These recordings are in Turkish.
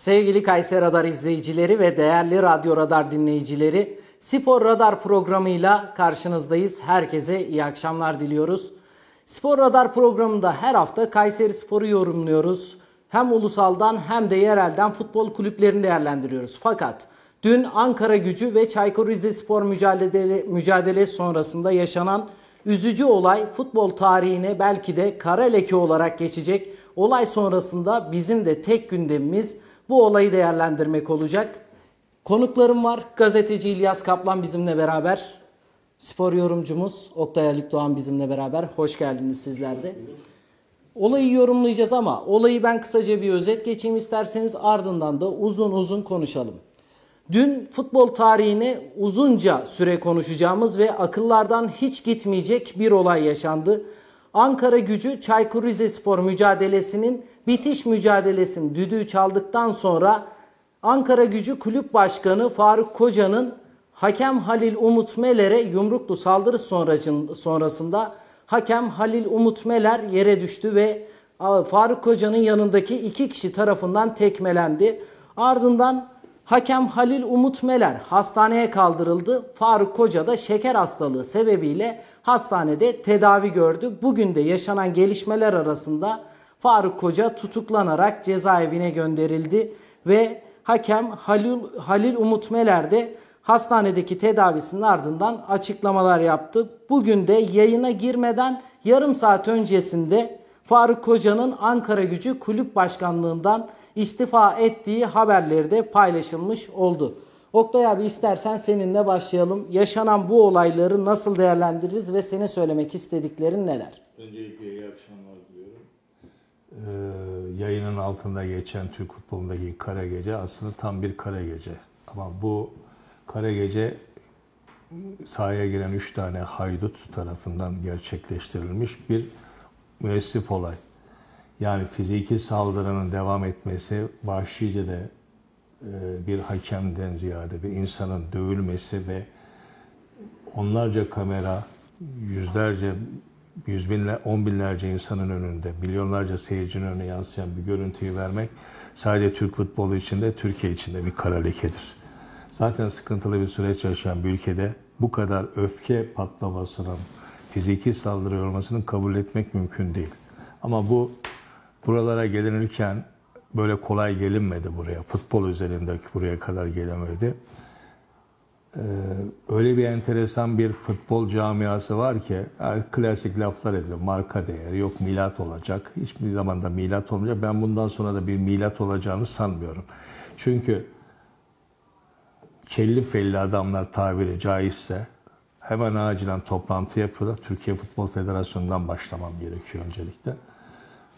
Sevgili Kayseri Radar izleyicileri ve değerli Radyo Radar dinleyicileri, Spor Radar programıyla karşınızdayız. Herkese iyi akşamlar diliyoruz. Spor Radar programında her hafta Kayseri Spor'u yorumluyoruz. Hem ulusaldan hem de yerelden futbol kulüplerini değerlendiriyoruz. Fakat dün Ankara Gücü ve Çaykur Rizespor mücadele, mücadele sonrasında yaşanan üzücü olay futbol tarihine belki de kara leke olarak geçecek. Olay sonrasında bizim de tek gündemimiz bu olayı değerlendirmek olacak. Konuklarım var. Gazeteci İlyas Kaplan bizimle beraber. Spor yorumcumuz Oktay Haluk Doğan bizimle beraber. Hoş geldiniz sizler de. Olayı yorumlayacağız ama olayı ben kısaca bir özet geçeyim isterseniz ardından da uzun uzun konuşalım. Dün futbol tarihine uzunca süre konuşacağımız ve akıllardan hiç gitmeyecek bir olay yaşandı. Ankara gücü Çaykur Rizespor mücadelesinin bitiş mücadelesinin düdüğü çaldıktan sonra Ankara gücü kulüp başkanı Faruk Koca'nın hakem Halil Umut Meler'e yumruklu saldırı sonrasında hakem Halil Umut Meler yere düştü ve Faruk Koca'nın yanındaki iki kişi tarafından tekmelendi. Ardından hakem Halil Umut Meler hastaneye kaldırıldı. Faruk Koca da şeker hastalığı sebebiyle hastanede tedavi gördü. Bugün de yaşanan gelişmeler arasında Faruk Koca tutuklanarak cezaevine gönderildi ve hakem Halil, Halil Umut Meler de hastanedeki tedavisinin ardından açıklamalar yaptı. Bugün de yayına girmeden yarım saat öncesinde Faruk Koca'nın Ankara Gücü Kulüp Başkanlığından istifa ettiği haberleri de paylaşılmış oldu. Oktay abi istersen seninle başlayalım. Yaşanan bu olayları nasıl değerlendiririz ve senin söylemek istediklerin neler? Öncelikle iyi akşamlar yayının altında geçen Türk futbolundaki kara gece aslında tam bir kara gece. Ama bu kara gece sahaya giren 3 tane haydut tarafından gerçekleştirilmiş bir müessif olay. Yani fiziki saldırının devam etmesi, vahşice de e, bir hakemden ziyade bir insanın dövülmesi ve onlarca kamera, yüzlerce, yüz binler, on binlerce insanın önünde, milyonlarca seyircinin önüne yansıyan bir görüntüyü vermek sadece Türk futbolu içinde, Türkiye içinde bir kara lekedir. Zaten sıkıntılı bir süreç yaşayan bir ülkede bu kadar öfke patlamasının, fiziki saldırı olmasını kabul etmek mümkün değil. Ama bu buralara gelinirken böyle kolay gelinmedi buraya. Futbol üzerindeki buraya kadar gelemedi. Ee, öyle bir enteresan bir futbol camiası var ki yani klasik laflar ediyor. Marka değeri yok milat olacak. Hiçbir zaman da milat olmayacak. Ben bundan sonra da bir milat olacağını sanmıyorum. Çünkü kelli felli adamlar tabiri caizse hemen acilen toplantı yapıyorlar. Türkiye Futbol Federasyonu'ndan başlamam gerekiyor öncelikle.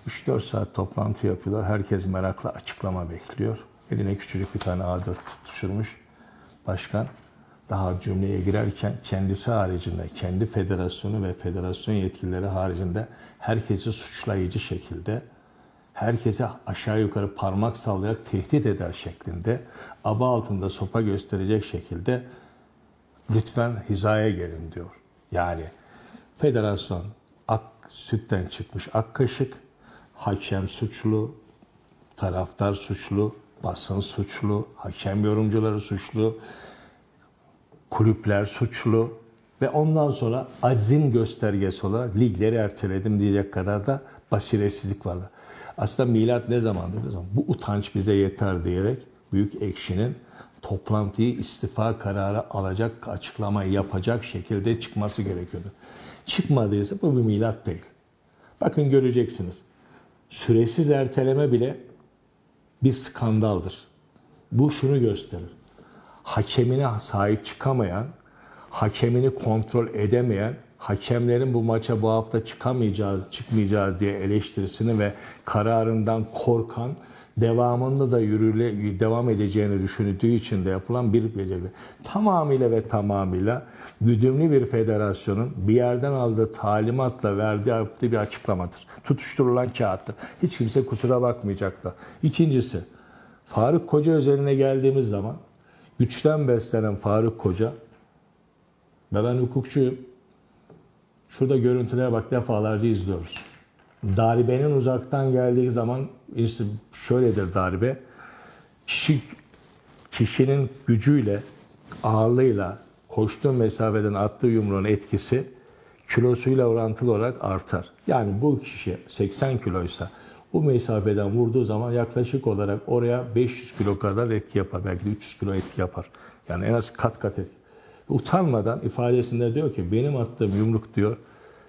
3-4 saat toplantı yapıyorlar. Herkes merakla açıklama bekliyor. Eline küçücük bir tane A4 tutuşturmuş. Başkan daha cümleye girerken kendisi haricinde, kendi federasyonu ve federasyon yetkilileri haricinde herkesi suçlayıcı şekilde, herkese aşağı yukarı parmak sallayarak tehdit eder şeklinde, aba altında sopa gösterecek şekilde lütfen hizaya gelin diyor. Yani federasyon ak, sütten çıkmış ak kaşık, hakem suçlu, taraftar suçlu, basın suçlu, hakem yorumcuları suçlu, kulüpler suçlu ve ondan sonra azim göstergesi olarak ligleri erteledim diyecek kadar da basiretsizlik vardı. Aslında milat ne zamandır? Ne zaman? Bu utanç bize yeter diyerek Büyük Ekşi'nin toplantıyı istifa kararı alacak, açıklamayı yapacak şekilde çıkması gerekiyordu. Çıkmadıysa bu bir milat değil. Bakın göreceksiniz. Süresiz erteleme bile bir skandaldır. Bu şunu gösterir hakemine sahip çıkamayan, hakemini kontrol edemeyen, hakemlerin bu maça bu hafta çıkamayacağız, çıkmayacağız diye eleştirisini ve kararından korkan, devamında da yürüyle devam edeceğini düşündüğü için de yapılan bir beceri. Tamamıyla ve tamamıyla güdümlü bir federasyonun bir yerden aldığı talimatla verdiği yaptığı bir açıklamadır. Tutuşturulan kağıttır. Hiç kimse kusura bakmayacak da. İkincisi, Faruk Koca özeline geldiğimiz zaman güçten beslenen Faruk Koca ve ben hukukçuyum. Şurada görüntülere bak defalarca izliyoruz. Darbenin uzaktan geldiği zaman işte şöyledir darbe. kişi, kişinin gücüyle, ağırlığıyla koştuğu mesafeden attığı yumruğun etkisi kilosuyla orantılı olarak artar. Yani bu kişi 80 kiloysa bu mesafeden vurduğu zaman yaklaşık olarak oraya 500 kilo kadar etki yapar. Belki de 300 kilo etki yapar. Yani en az kat kat etki. Utanmadan ifadesinde diyor ki benim attığım yumruk diyor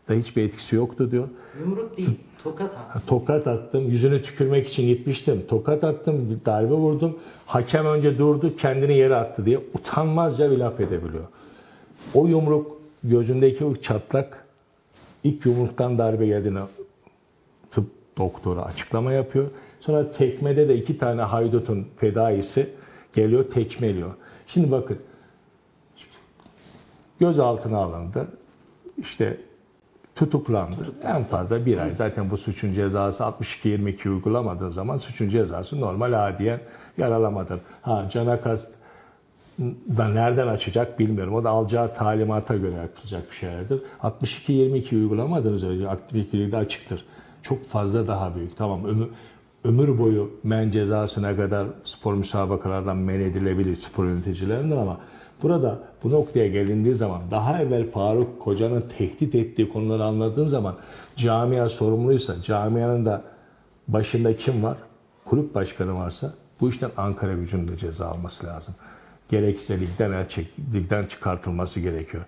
da hiçbir etkisi yoktu diyor. Yumruk değil, tokat at. Tokat attım, yüzünü tükürmek için gitmiştim. Tokat attım, bir darbe vurdum. Hakem önce durdu, kendini yere attı diye utanmazca bir laf edebiliyor. O yumruk, gözündeki o çatlak ilk yumruktan darbe geldiğini tıp doktoru açıklama yapıyor. Sonra tekmede de iki tane haydutun fedaisi geliyor, tekmeliyor. Şimdi bakın, gözaltına alındı. İşte tutuklandı. En fazla bir ay. Zaten bu suçun cezası 62-22 uygulamadığın zaman suçun cezası normal adiyen yaralamadır. Ha cana kast da nereden açacak bilmiyorum. O da alacağı talimata göre yapılacak bir şeylerdir. 62-22 uygulamadığınız önce 62'de açıktır. Çok fazla daha büyük. Tamam ömür, ömür boyu men cezasına kadar spor müsabakalardan men edilebilir spor yöneticilerinden ama Burada bu noktaya gelindiği zaman daha evvel Faruk Koca'nın tehdit ettiği konuları anladığın zaman camia sorumluysa, camianın da başında kim var? Kulüp başkanı varsa bu işten Ankara gücünün de ceza alması lazım. Gerekirse ligden, el çek, ligden çıkartılması gerekiyor.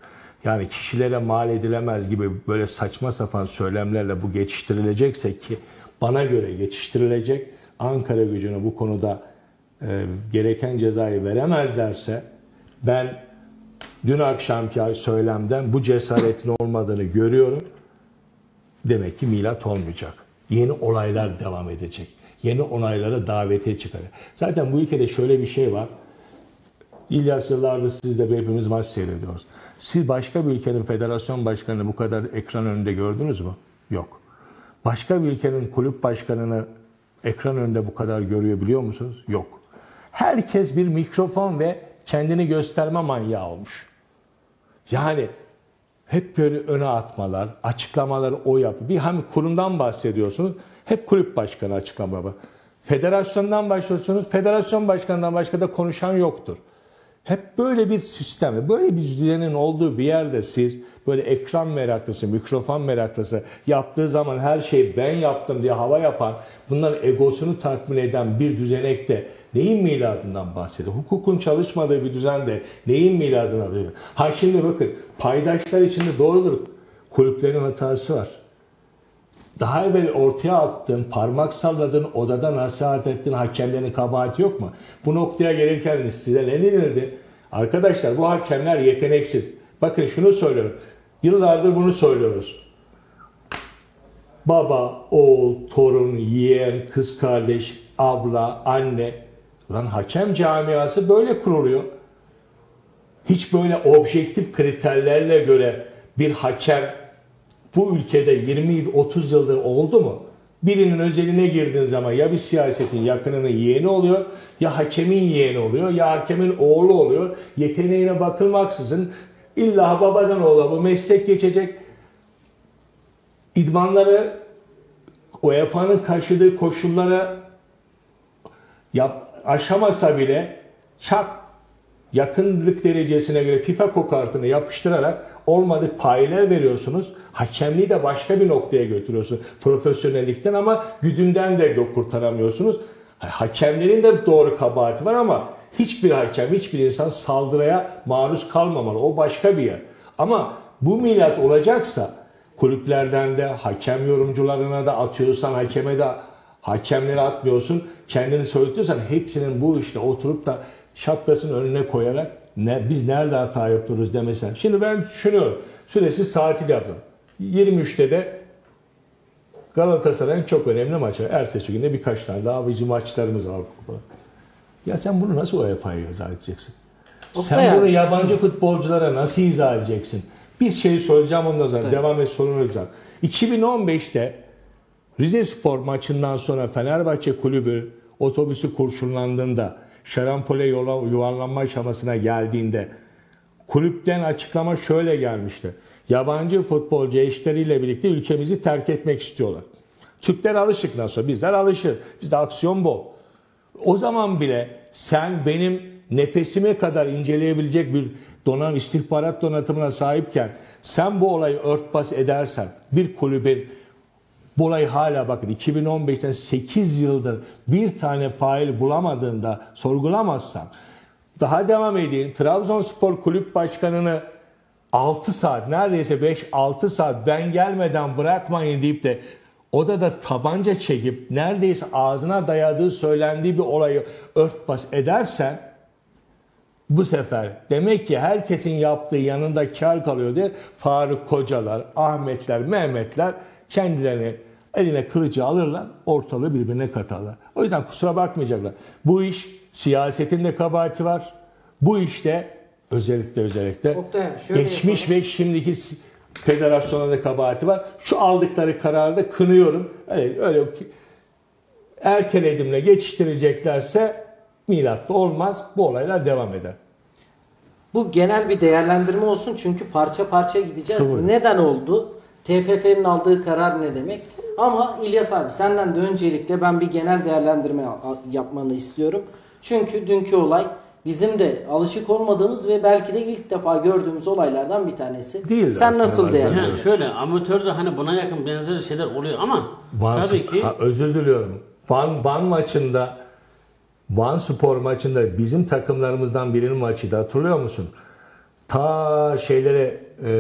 Yani kişilere mal edilemez gibi böyle saçma sapan söylemlerle bu geçiştirilecekse ki bana göre geçiştirilecek Ankara gücünü bu konuda e, gereken cezayı veremezlerse ben dün akşamki söylemden bu cesaretin olmadığını görüyorum. Demek ki milat olmayacak. Yeni olaylar devam edecek. Yeni olaylara davete çıkacak. Zaten bu ülkede şöyle bir şey var. İlyas yıllardır siz de hepimiz maç seyrediyoruz. Siz başka bir ülkenin federasyon başkanını bu kadar ekran önünde gördünüz mü? Yok. Başka bir ülkenin kulüp başkanını ekran önünde bu kadar görüyor biliyor musunuz? Yok. Herkes bir mikrofon ve kendini gösterme manyağı olmuş. Yani hep böyle öne atmalar, açıklamaları o yapıyor. Bir hem kurumdan bahsediyorsunuz, hep kulüp başkanı açıklama. Federasyondan başlıyorsunuz, federasyon başkanından başka da konuşan yoktur. Hep böyle bir sistem, böyle bir düzenin olduğu bir yerde siz böyle ekran meraklısı, mikrofon meraklısı yaptığı zaman her şeyi ben yaptım diye hava yapan, bunların egosunu tatmin eden bir düzenekte neyin miladından bahsediyor? Hukukun çalışmadığı bir düzende neyin miladına bahsediyor? Ha şimdi bakın paydaşlar içinde doğrudur kulüplerin hatası var. Daha evvel ortaya attığın, parmak salladığın, odada nasihat ettiğin hakemlerin kabahati yok mu? Bu noktaya gelirken size ne denildi? Arkadaşlar bu hakemler yeteneksiz. Bakın şunu söylüyorum. Yıllardır bunu söylüyoruz. Baba, oğul, torun, yeğen, kız kardeş, abla, anne. Lan hakem camiası böyle kuruluyor. Hiç böyle objektif kriterlerle göre bir hakem bu ülkede 20-30 yıldır oldu mu? Birinin özeline girdiğin zaman ya bir siyasetin yakınının yeğeni oluyor, ya hakemin yeğeni oluyor, ya hakemin oğlu oluyor. Yeteneğine bakılmaksızın illa babadan oğula bu meslek geçecek. İdmanları UEFA'nın karşıladığı koşullara yap, aşamasa bile çak yakınlık derecesine göre FIFA kokartını yapıştırarak olmadık payeler veriyorsunuz. Hakemliği de başka bir noktaya götürüyorsunuz. Profesyonellikten ama güdümden de kurtaramıyorsunuz. Hakemlerin de doğru kabahati var ama hiçbir hakem, hiçbir insan saldırıya maruz kalmamalı. O başka bir yer. Ama bu milat olacaksa kulüplerden de hakem yorumcularına da atıyorsan hakeme de hakemleri atmıyorsun. Kendini soyutuyorsan hepsinin bu işte oturup da şapkasını önüne koyarak ne, biz nerede hata yapıyoruz demesen. Şimdi ben düşünüyorum. Süresiz tatil yaptım. 23'te de Galatasaray'ın çok önemli maçı. Ertesi günde birkaç tane daha bizim maçlarımız var. Ya sen bunu nasıl UEFA'ya izah edeceksin? Sen bunu yabancı futbolculara nasıl izah edeceksin? Bir şey söyleyeceğim ondan sonra Tabii. devam et sorunu olacak. 2015'te Rize Spor maçından sonra Fenerbahçe kulübü otobüsü kurşunlandığında şarampole yola, yuvarlanma aşamasına geldiğinde kulüpten açıklama şöyle gelmişti. Yabancı futbolcu eşleriyle birlikte ülkemizi terk etmek istiyorlar. Türkler alışık nasıl? Bizler alışır. Bizde aksiyon bol. O zaman bile sen benim nefesime kadar inceleyebilecek bir donan istihbarat donatımına sahipken sen bu olayı örtbas edersen bir kulübün bu olayı hala bakın 2015'ten 8 yıldır bir tane fail bulamadığında sorgulamazsan daha devam edeyim. Trabzonspor Kulüp Başkanı'nı 6 saat neredeyse 5-6 saat ben gelmeden bırakmayın deyip de odada tabanca çekip neredeyse ağzına dayadığı söylendiği bir olayı örtbas edersen bu sefer demek ki herkesin yaptığı yanında kar kalıyor diye Faruk Kocalar, Ahmetler, Mehmetler kendilerini eline kılıcı alırlar, ortalığı birbirine katarlar. O yüzden kusura bakmayacaklar. Bu iş siyasetin de kabahati var. Bu işte özellikle özellikle Oktay, geçmiş yapalım. ve şimdiki federasyona da kabahati var. Şu aldıkları kararı da kınıyorum. Öyle, öyle erteledimle geçiştireceklerse milatta olmaz. Bu olaylar devam eder. Bu genel bir değerlendirme olsun çünkü parça parça gideceğiz. Tabii. Neden oldu? TFF'nin aldığı karar ne demek? Ama İlyas abi senden de öncelikle ben bir genel değerlendirme yapmanı istiyorum. Çünkü dünkü olay bizim de alışık olmadığımız ve belki de ilk defa gördüğümüz olaylardan bir tanesi. Değildi Sen nasıl bazen. Yani değerlendiriyorsun? şöyle amatörde hani buna yakın benzer şeyler oluyor ama Van, tabii ki Ha, özür diliyorum. Van, Van maçında Van Spor maçında bizim takımlarımızdan birinin maçıydı hatırlıyor musun? Ta şeylere e,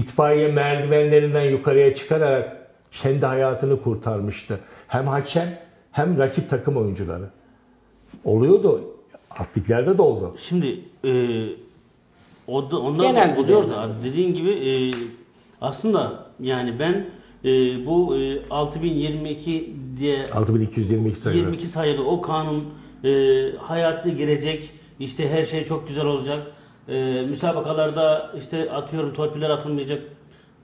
itfaiye merdivenlerinden yukarıya çıkararak kendi hayatını kurtarmıştı. Hem hakem hem rakip takım oyuncuları. Oluyordu. Atliklerde de oldu. şimdi e, o da, ondan Genel da bir oluyor da değerlendirme. dediğin gibi e, aslında yani ben e, bu e, 6022 diye 6222 sayılı. 22 sayılı o kanun e, hayatı girecek. işte her şey çok güzel olacak. E, müsabakalarda işte atıyorum torpiller atılmayacak.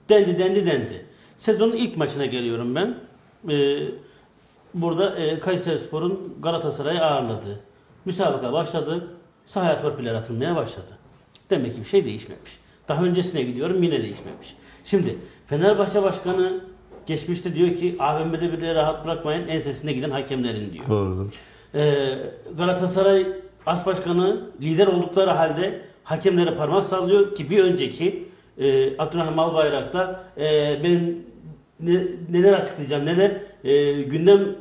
Dendi dendi dendi. Sezonun ilk maçına geliyorum ben. E, burada e, Kayserispor'un Galatasaray'ı ağırladı. Müsabaka başladı. Sahaya torpiller atılmaya başladı. Demek ki bir şey değişmemiş. Daha öncesine gidiyorum yine değişmemiş. Şimdi Fenerbahçe Başkanı geçmişte diyor ki AVM'de bile rahat bırakmayın ensesine giden hakemlerin diyor. Doğrudur. Ee, Galatasaray As Başkanı lider oldukları halde hakemlere parmak sallıyor ki bir önceki e, Abdurrahman Albayrak da e, ben ne- neler açıklayacağım neler e, gündem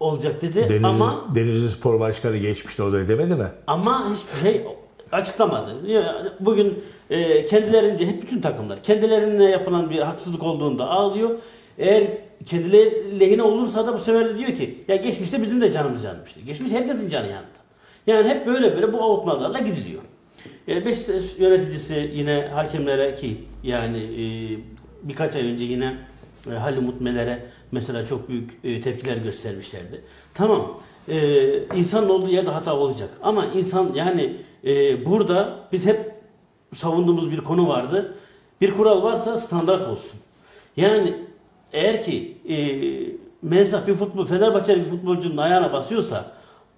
olacak dedi Denizli, ama Denizli Spor Başkanı geçmişte o da demedi mi? ama hiçbir şey açıklamadı. Bugün e, kendilerince hep bütün takımlar kendilerine yapılan bir haksızlık olduğunda ağlıyor. Eğer kendileri lehine olursa da bu sefer de diyor ki ya geçmişte bizim de canımız yanmıştı. Geçmiş herkesin canı yandı. Yani hep böyle böyle bu avutmalarla gidiliyor. E, Beşiktaş yöneticisi yine hakemlere ki yani e, birkaç ay önce yine e, Halil Mutmeler'e mesela çok büyük e, tepkiler göstermişlerdi. Tamam e, insanın olduğu yerde hata olacak ama insan yani e, burada biz hep savunduğumuz bir konu vardı. Bir kural varsa standart olsun. Yani eğer ki e, mensah bir futbol, Fenerbahçeli bir futbolcunun ayağına basıyorsa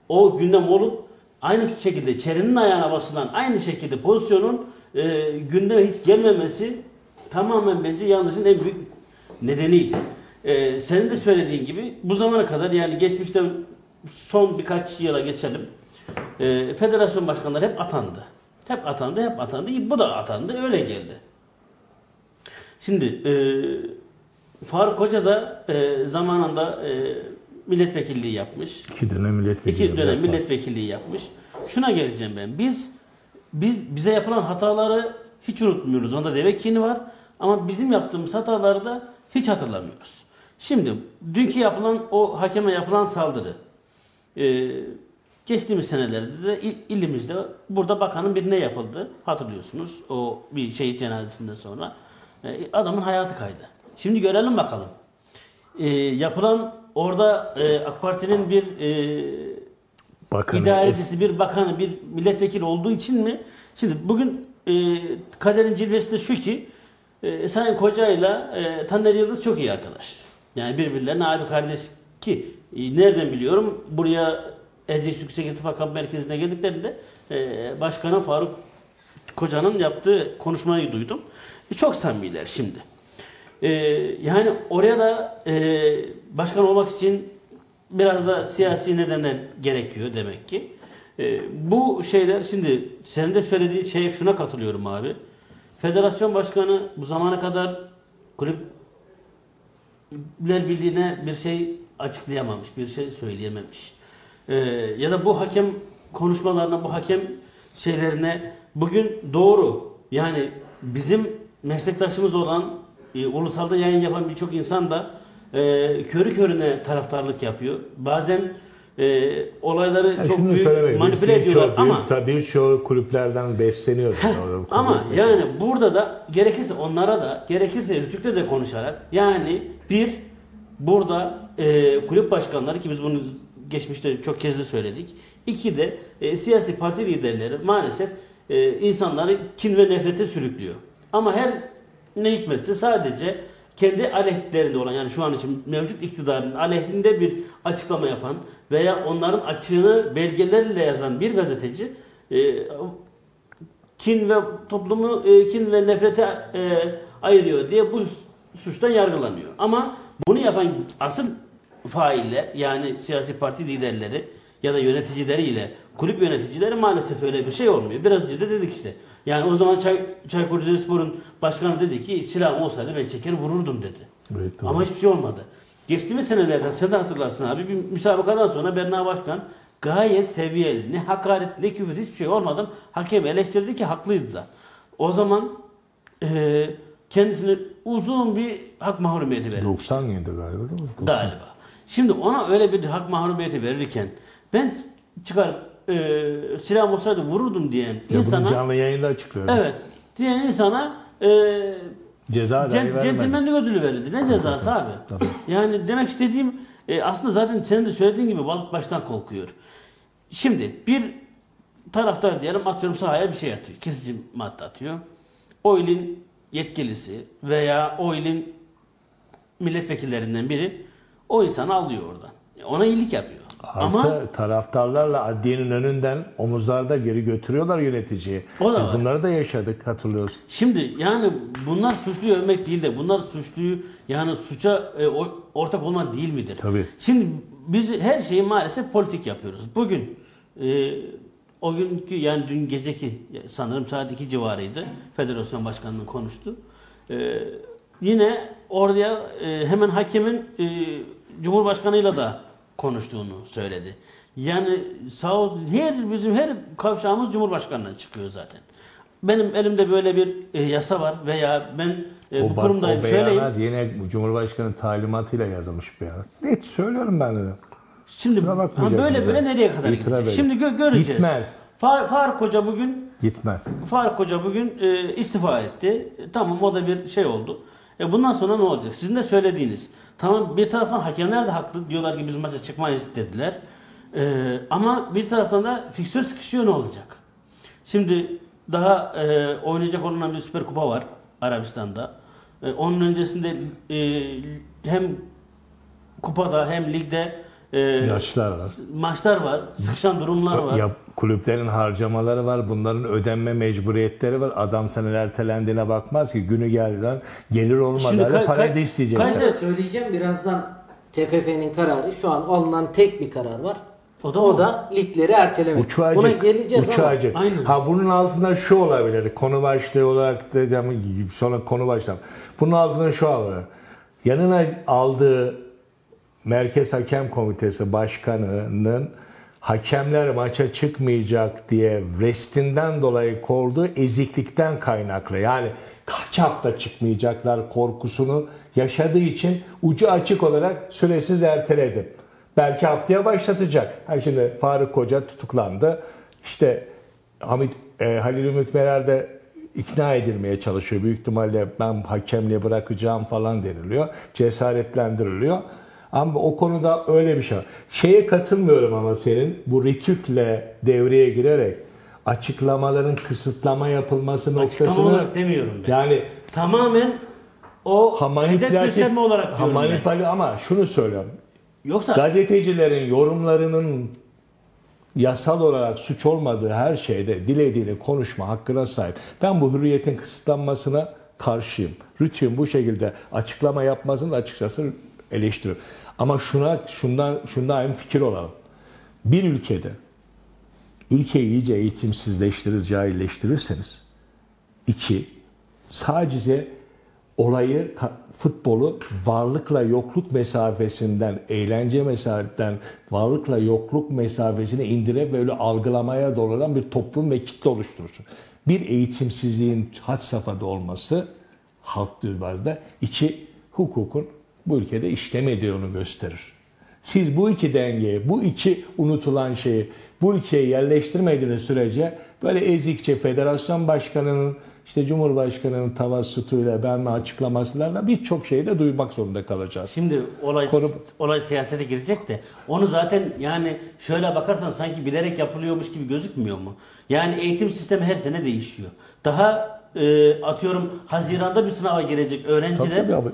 o gündem olup aynı şekilde Çeren'in ayağına basılan aynı şekilde pozisyonun e, gündeme hiç gelmemesi tamamen bence yanlışın en büyük nedeniydi. E, senin de söylediğin gibi bu zamana kadar yani geçmişte son birkaç yıla geçelim. E, federasyon başkanları hep atandı. Hep atandı, hep atandı. Bu da atandı, öyle geldi. Şimdi e, Faruk Hoca da e, zamanında e, milletvekilliği yapmış. İki dönem milletvekili. İki dönem milletvekilliği yapmış. Şuna geleceğim ben. Biz biz bize yapılan hataları hiç unutmuyoruz. Onda deve kini var. Ama bizim yaptığımız hataları da hiç hatırlamıyoruz. Şimdi dünkü yapılan o hakeme yapılan saldırı e, geçtiğimiz senelerde de il- ilimizde burada bakanın birine yapıldı. Hatırlıyorsunuz o bir şehit cenazesinden sonra. E, adamın hayatı kaydı. Şimdi görelim bakalım. E, yapılan orada e, AK Parti'nin bir e, Bakın, idarecisi, bir bakanı, bir milletvekili olduğu için mi? Şimdi bugün e, kaderin cilvesi de şu ki e, Sayın Koca'yla e, Taner Yıldız çok iyi arkadaş. Yani birbirlerine abi kardeş ki e, nereden biliyorum buraya Erciyes Yüksek İttifak Merkezi'ne geldiklerinde e, Başkanı Faruk Koca'nın yaptığı konuşmayı duydum. E, çok samimiler şimdi. E, yani oraya da e, başkan olmak için biraz da siyasi nedenler gerekiyor demek ki. E, bu şeyler şimdi senin de söylediğin şeye şuna katılıyorum abi. Federasyon başkanı bu zamana kadar kulüpler birliğine bir şey açıklayamamış, bir şey söyleyememiş. E, ya da bu hakem konuşmalarına, bu hakem şeylerine bugün doğru yani bizim meslektaşımız olan e, ulusalda yayın yapan birçok insan da e, körü körüne taraftarlık yapıyor. Bazen e, olayları Yani çok büyük manipüle ediyorlar ama büyük- tabii birçok kulüplerden besleniyor. Ama yani burada da gerekirse onlara da gerekirse Rütük'te de konuşarak yani bir burada e, kulüp başkanları ki biz bunu geçmişte çok kez de söyledik. İki de e, siyasi parti liderleri maalesef e, insanları kin ve nefrete sürüklüyor. Ama her ne hikmetse sadece kendi aleyhlerinde olan yani şu an için mevcut iktidarın aleyhinde bir açıklama yapan veya onların açığını belgelerle yazan bir gazeteci e, kin ve toplumu e, kin ve nefrete e, ayırıyor diye bu suçtan yargılanıyor. Ama bunu yapan asıl failler yani siyasi parti liderleri ya da yöneticileriyle kulüp yöneticileri maalesef öyle bir şey olmuyor. Biraz önce de dedik işte. Yani o zaman Çay, Çaykur Rizespor'un başkanı dedi ki silahım olsaydı ben çeker vururdum dedi. Evet, doğru. Ama hiçbir şey olmadı. Geçtiğimiz senelerde sen de hatırlarsın abi bir müsabakadan sonra Berna Başkan gayet seviyeli ne hakaret ne küfür hiçbir şey olmadan hakemi eleştirdi ki haklıydı da. O zaman e, kendisine uzun bir hak mahrumiyeti verildi. 90 yılında galiba değil mi? 90. Galiba. Şimdi ona öyle bir hak mahrumiyeti verirken ben çıkar e, silahım olsaydı vururdum diyen Ya insana canlı yayında açıklıyorum. evet diyen insana e, Ceza vermedi. Centilmenlik ödülü verildi. Ne cezası abi? Tabii. Yani demek istediğim e, aslında zaten senin de söylediğin gibi balık baştan korkuyor. Şimdi bir taraftar diyelim atıyorum sahaya bir şey atıyor. Kesici madde atıyor. O ilin yetkilisi veya o ilin milletvekillerinden biri o insanı alıyor oradan. Ona iyilik yapıyor. Artı Ama taraftarlarla adliyenin önünden omuzlarda geri götürüyorlar yöneticiyi. O da Biz var. Bunları da yaşadık hatırlıyorsun. Şimdi yani bunlar suçluyu övmek değil de bunlar suçluyu yani suça e, ortak olma değil midir? Tabii. Şimdi biz her şeyi maalesef politik yapıyoruz. Bugün e, o günkü yani dün geceki sanırım saat 2 civarıydı. Federasyon başkanının konuştu. E, yine oraya e, hemen hakemin e, Cumhurbaşkanıyla da konuştuğunu söyledi. Yani sağ olsun her bizim her kavşağımız Cumhurbaşkanından çıkıyor zaten. Benim elimde böyle bir e, yasa var veya ben e, bu bak- kurumdayım o beyanat yine Cumhurbaşkanı talimatıyla yazılmış bir beyanat. Net söylüyorum ben de. Şimdi ha, böyle bize. böyle nereye kadar İtiraf gidecek? Şimdi gö- göreceğiz. Gitmez. Fa- Faruk Hoca bugün Gitmez. Faruk Hoca bugün e, istifa etti. E, tamam o da bir şey oldu. E, bundan sonra ne olacak? Sizin de söylediğiniz. Tamam bir taraftan hakemler de haklı. Diyorlar ki biz maça çıkmayız dediler. E, ama bir taraftan da fiksür sıkışıyor ne olacak? Şimdi daha e, oynayacak olunan bir Süper Kupa var Arabistan'da. E, onun öncesinde e, hem kupada hem ligde e, Yaşlar var. maçlar var. Sıkışan durumlar var. Ya kulüplerin harcamaları var. Bunların ödenme mecburiyetleri var. Adam senin ertelendiğine bakmaz ki. Günü geldiğinden gelir olmadan para ka- da isteyecekler. kaç- söyleyeceğim birazdan TFF'nin kararı şu an alınan tek bir karar var. O da o da ligleri ertelemek. Uçacık. Buna geleceğiz uçacık. Aynen. Ha bunun altında şu olabilir. Konu başlığı olarak dedim sonra konu başlığı. Bunun altında şu olabilir. Yanına aldığı Merkez Hakem Komitesi Başkanı'nın hakemler maça çıkmayacak diye restinden dolayı korduğu eziklikten kaynaklı. Yani kaç hafta çıkmayacaklar korkusunu yaşadığı için ucu açık olarak süresiz erteledim. Belki haftaya başlatacak. Ha şimdi Faruk Koca tutuklandı. İşte Hamit e, Halil Ümit Meler de ikna edilmeye çalışıyor. Büyük ihtimalle ben hakemliği bırakacağım falan deniliyor. Cesaretlendiriliyor. Ama o konuda öyle bir şey var. Şeye katılmıyorum ama senin bu ritükle devreye girerek açıklamaların kısıtlama yapılması Açıklama noktasını olarak demiyorum ben. yani Tamamen o hedef gösterme olarak diyorum manipülatif ama şunu söylüyorum. Yoksa Gazetecilerin yorumlarının yasal olarak suç olmadığı her şeyde dilediğini konuşma hakkına sahip. Ben bu hürriyetin kısıtlanmasına karşıyım. Rütü'nün bu şekilde açıklama yapmasını da açıkçası eleştiriyorum. Ama şuna şundan şundan hem fikir olalım. Bir ülkede ülkeyi iyice eğitimsizleştirir, cahilleştirirseniz iki sadece olayı futbolu varlıkla yokluk mesafesinden, eğlence mesafesinden varlıkla yokluk mesafesine indirip böyle algılamaya dolanan bir toplum ve kitle oluşturursun. Bir eğitimsizliğin had safhada olması halk düzbazda. iki hukukun bu ülkede işlemediğini gösterir. Siz bu iki dengeyi, bu iki unutulan şeyi bu ülkeye yerleştirmediğiniz sürece böyle ezikçe federasyon başkanının işte Cumhurbaşkanı'nın tavassutuyla ben açıklamasıyla birçok şeyi de duymak zorunda kalacağız. Şimdi olay Konu- olay siyasete girecek de onu zaten yani şöyle bakarsan sanki bilerek yapılıyormuş gibi gözükmüyor mu? Yani eğitim sistemi her sene değişiyor. Daha e, atıyorum Haziran'da bir sınava girecek öğrenciler Tabii tabii abi.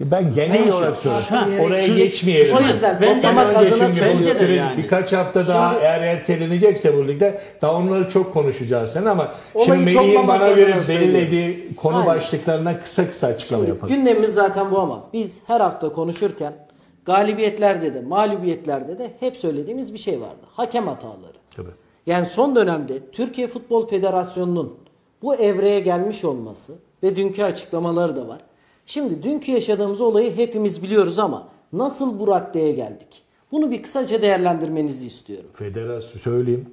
Ben genel Değişiyor. olarak söylüyorum. Oraya şu- geçmeyelim. O yüzden toplamak adına şimdi söylüyorum. yani. birkaç hafta daha Şimdi- eğer ertelenecekse bu ligde daha onları çok konuşacağız sen ama şimdi Melih'in bana göre belirlediği konu Aynen. başlıklarına kısa kısa açıklama Şimdi yapalım. gündemimiz zaten bu ama biz her hafta konuşurken galibiyetlerde de mağlubiyetlerde de hep söylediğimiz bir şey vardı. Hakem hataları. Tabii. Yani son dönemde Türkiye Futbol Federasyonu'nun bu evreye gelmiş olması ve dünkü açıklamaları da var. Şimdi dünkü yaşadığımız olayı hepimiz biliyoruz ama nasıl bu raddeye geldik? Bunu bir kısaca değerlendirmenizi istiyorum. Federasyon söyleyeyim.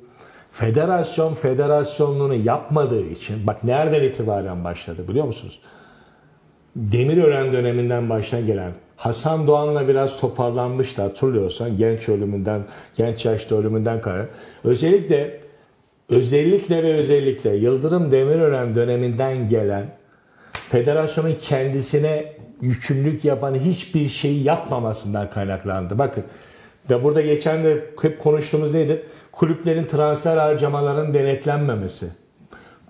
Federasyon federasyonluğunu yapmadığı için bak nereden itibaren başladı biliyor musunuz? Demirören döneminden başlayan gelen Hasan Doğan'la biraz toparlanmıştı hatırlıyorsan genç ölümünden, genç yaşta ölümünden kaynak. Özellikle özellikle ve özellikle Yıldırım Demirören döneminden gelen federasyonun kendisine yükümlülük yapan hiçbir şeyi yapmamasından kaynaklandı. Bakın ve burada geçen de hep konuştuğumuz nedir? Kulüplerin transfer harcamalarının denetlenmemesi.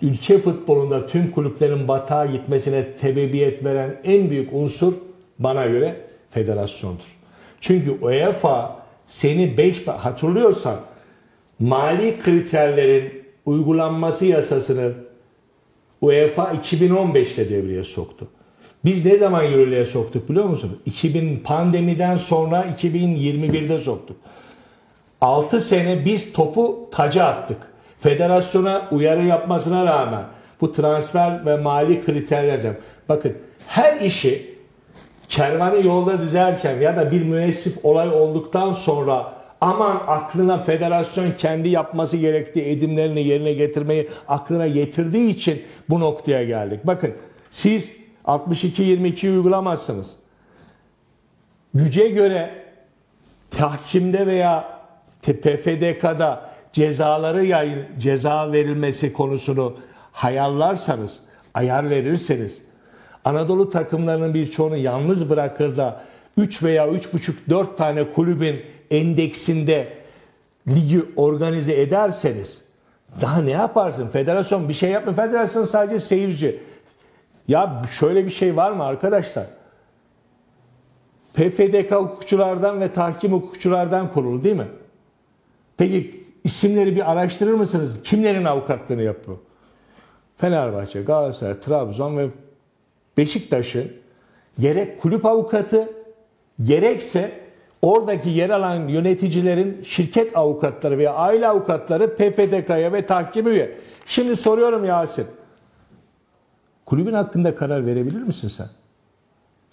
Ülke futbolunda tüm kulüplerin batağa gitmesine sebebiyet veren en büyük unsur bana göre federasyondur. Çünkü UEFA seni 5 hatırlıyorsan mali kriterlerin uygulanması yasasını UEFA 2015'te devreye soktu. Biz ne zaman yürürlüğe soktuk biliyor musun? 2000 pandemiden sonra 2021'de soktuk. 6 sene biz topu taca attık. Federasyona uyarı yapmasına rağmen bu transfer ve mali kriterler. Bakın her işi kervanı yolda dizerken ya da bir müessif olay olduktan sonra aman aklına federasyon kendi yapması gerektiği edimlerini yerine getirmeyi aklına getirdiği için bu noktaya geldik. Bakın siz 62-22'yi uygulamazsınız. Güce göre tahkimde veya PFDK'da cezaları yayın, ceza verilmesi konusunu hayallarsanız, ayar verirseniz Anadolu takımlarının birçoğunu yalnız bırakır da 3 veya 3,5-4 tane kulübün endeksinde ligi organize ederseniz daha ne yaparsın? Federasyon bir şey yapmıyor. Federasyon sadece seyirci. Ya şöyle bir şey var mı arkadaşlar? PFDK hukukçulardan ve tahkim hukukçulardan kurulu değil mi? Peki isimleri bir araştırır mısınız? Kimlerin avukatlığını yapıyor? Fenerbahçe, Galatasaray, Trabzon ve Beşiktaş'ın gerek kulüp avukatı gerekse oradaki yer alan yöneticilerin şirket avukatları veya aile avukatları PFDK'ya ve tahkime üye. Şimdi soruyorum Yasin. Kulübün hakkında karar verebilir misin sen?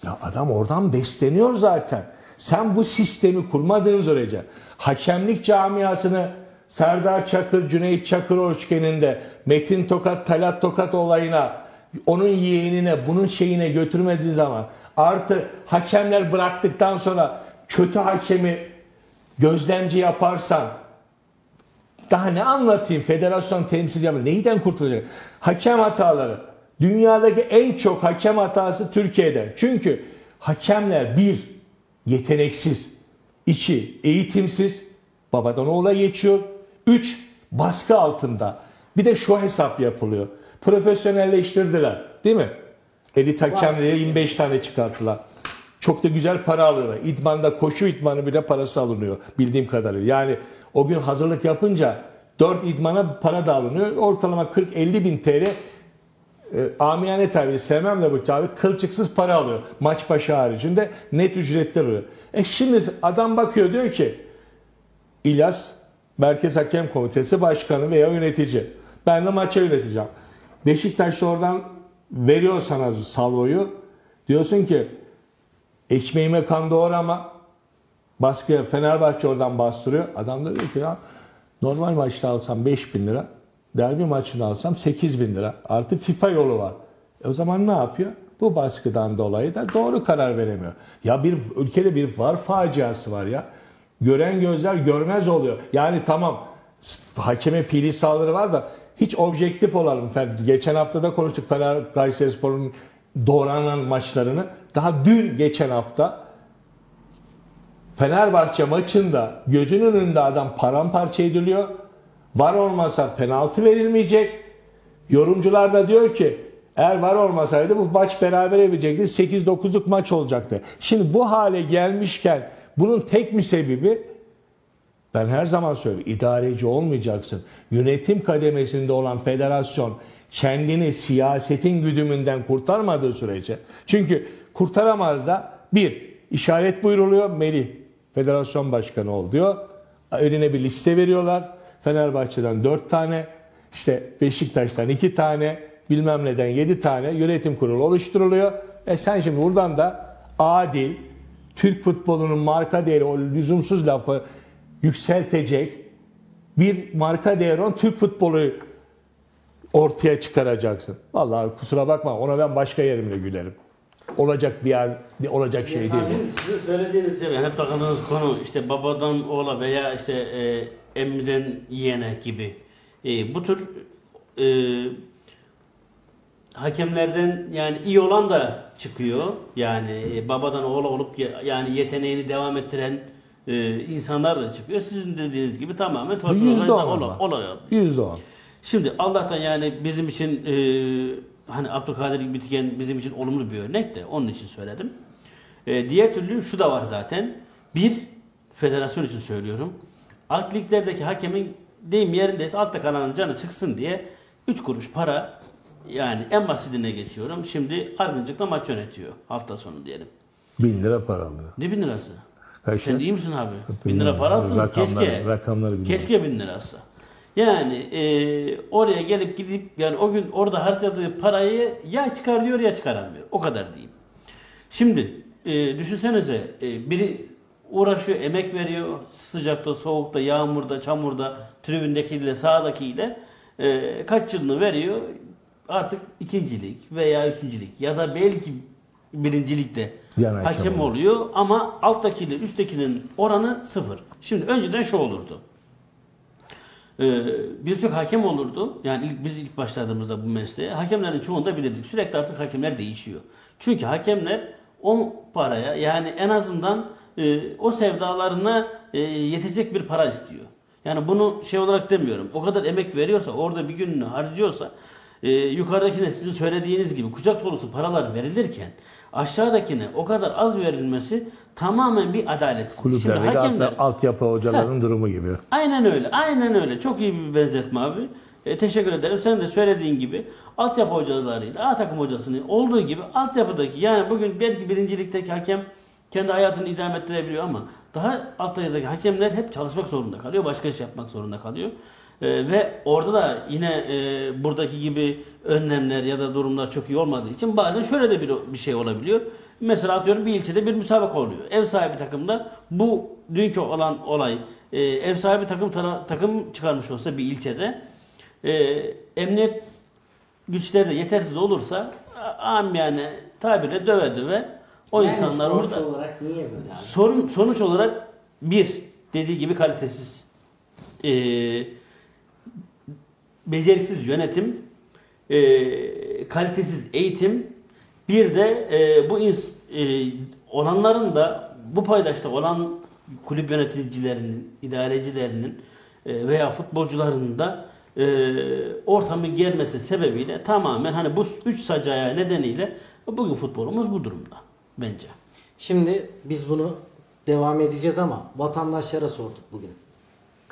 Ya adam oradan besleniyor zaten. Sen bu sistemi kurmadığın sürece hakemlik camiasını Serdar Çakır, Cüneyt Çakır üçgeninde Metin Tokat, Talat Tokat olayına onun yeğenine, bunun şeyine götürmediği zaman artı hakemler bıraktıktan sonra kötü hakemi gözlemci yaparsan daha ne anlatayım? Federasyon temsilci yapıyor. Neyden kurtulacak? Hakem hataları. Dünyadaki en çok hakem hatası Türkiye'de. Çünkü hakemler bir, yeteneksiz. iki eğitimsiz. Babadan oğula geçiyor. Üç, baskı altında. Bir de şu hesap yapılıyor. Profesyonelleştirdiler. Değil mi? Elit hakem diye 25 tane çıkarttılar. Çok da güzel para alıyorlar. İdmanda koşu idmanı bile parası alınıyor bildiğim kadarıyla. Yani o gün hazırlık yapınca 4 idmana para da alınıyor. Ortalama 40-50 bin TL e, amiyane tabiri sevmem de bu tabi kılçıksız para alıyor. Maç başı haricinde net ücretler alıyor. E şimdi adam bakıyor diyor ki İlyas Merkez Hakem Komitesi Başkanı veya yönetici. Ben de maça yöneteceğim. Beşiktaş oradan veriyor sana salvoyu. Diyorsun ki ekmeğime kan doğrama. Baskı Fenerbahçe oradan bastırıyor. Adam da diyor ki ya normal maçta alsam 5 bin lira. Derbi maçını alsam 8 bin lira. Artı FIFA yolu var. E o zaman ne yapıyor? Bu baskıdan dolayı da doğru karar veremiyor. Ya bir ülkede bir var faciası var ya. Gören gözler görmez oluyor. Yani tamam hakeme fiili saldırı var da hiç objektif olalım. Geçen hafta da konuştuk Fener Kayserispor'un doğranan maçlarını. Daha dün geçen hafta Fenerbahçe maçında gözünün önünde adam paramparça ediliyor. Var olmasa penaltı verilmeyecek. Yorumcular da diyor ki eğer var olmasaydı bu maç beraber bitecekti. 8-9'luk maç olacaktı. Şimdi bu hale gelmişken bunun tek müsebbibi ben her zaman söylüyorum idareci olmayacaksın. Yönetim kademesinde olan federasyon kendini siyasetin güdümünden kurtarmadığı sürece. Çünkü kurtaramaz da bir işaret buyruluyor Melih federasyon başkanı ol diyor. Önüne bir liste veriyorlar. Fenerbahçe'den 4 tane, işte Beşiktaş'tan 2 tane, bilmem neden 7 tane yönetim kurulu oluşturuluyor. E sen şimdi buradan da adil, Türk futbolunun marka değeri, o lüzumsuz lafı yükseltecek bir marka değeri olan Türk futbolu ortaya çıkaracaksın. Vallahi kusura bakma ona ben başka yerimle gülerim. Olacak bir yer, olacak şey değil. Sizin söylediğiniz şey, hep takıldığınız konu işte babadan oğla veya işte e, emmiden yeğene gibi. E, bu tür e, hakemlerden yani iyi olan da çıkıyor. Yani e, babadan oğla olup yani yeteneğini devam ettiren e, insanlar da çıkıyor. Sizin dediğiniz gibi tamamen torpil Yüzde olayı- on ola- ama. oluyor. Yüzde on. Şimdi Allah'tan yani bizim için e, hani Abdülkadir Bitken bizim için olumlu bir örnek de onun için söyledim. E, diğer türlü şu da var zaten. Bir, federasyon için söylüyorum. Alt liglerdeki hakemin deyim yerindeyse altta kalanın canı çıksın diye 3 kuruş para yani en basitine geçiyorum. Şimdi Argıncık'ta maç yönetiyor hafta sonu diyelim. Bin lira para alıyor. Ne bin lirası? Kaç Sen iyi misin abi? Bin lira para alsın Rakamları- keşke. rakamları bilmiyorum. Keşke bin lirası. Yani e, oraya gelip gidip yani o gün orada harcadığı parayı ya çıkarıyor ya çıkaramıyor. O kadar diyeyim. Şimdi e, düşünsenize e, biri uğraşıyor, emek veriyor sıcakta, soğukta, yağmurda, çamurda, tribündekiyle, sahadakiyle e, kaç yılını veriyor. Artık ikincilik veya üçüncülük ya da belki birincilikte Yan hakem oluyor ama alttakiyle üsttekinin oranı sıfır. Şimdi önceden şu olurdu. Ee, birçok hakem olurdu. Yani ilk, biz ilk başladığımızda bu mesleğe hakemlerin çoğunu da bilirdik. Sürekli artık hakemler değişiyor. Çünkü hakemler o paraya yani en azından e, o sevdalarına e, yetecek bir para istiyor. Yani bunu şey olarak demiyorum. O kadar emek veriyorsa, orada bir gününü harcıyorsa e, yukarıdakine sizin söylediğiniz gibi kucak dolusu paralar verilirken aşağıdakine o kadar az verilmesi tamamen bir adaletsizlik. Şimdi hakemler alt, altyapı hocaların durumu gibi. Aynen öyle. Aynen öyle. Çok iyi bir benzetme abi. E, teşekkür ederim. Sen de söylediğin gibi altyapı hocalarıyla A takım hocasının olduğu gibi altyapıdaki yani bugün belki birincilikteki hakem kendi hayatını idame ettirebiliyor ama daha altyapıdaki hakemler hep çalışmak zorunda kalıyor. Başka iş yapmak zorunda kalıyor. E, ve orada da yine e, buradaki gibi önlemler ya da durumlar çok iyi olmadığı için bazen şöyle de bir, bir şey olabiliyor. Mesela atıyorum bir ilçede bir müsabaka oluyor. Ev sahibi takımda bu dünkü olan olay e, ev sahibi takım tara- takım çıkarmış olsa bir ilçede e, emniyet güçleri de yetersiz olursa am yani tabirle döve döve o Yani insanlar sonuç orada olarak niye böyle abi? sorun sonuç olarak bir dediği gibi kalitesiz e, beceriksiz yönetim e, kalitesiz eğitim bir de e, bu ins, e, olanların da bu paydaşta olan kulüp yöneticilerinin, idarecilerinin e, veya futbolcuların da e, ortamı gelmesi sebebiyle tamamen hani bu üç sacaya nedeniyle bugün futbolumuz bu durumda bence. Şimdi biz bunu devam edeceğiz ama vatandaşlara sorduk bugün.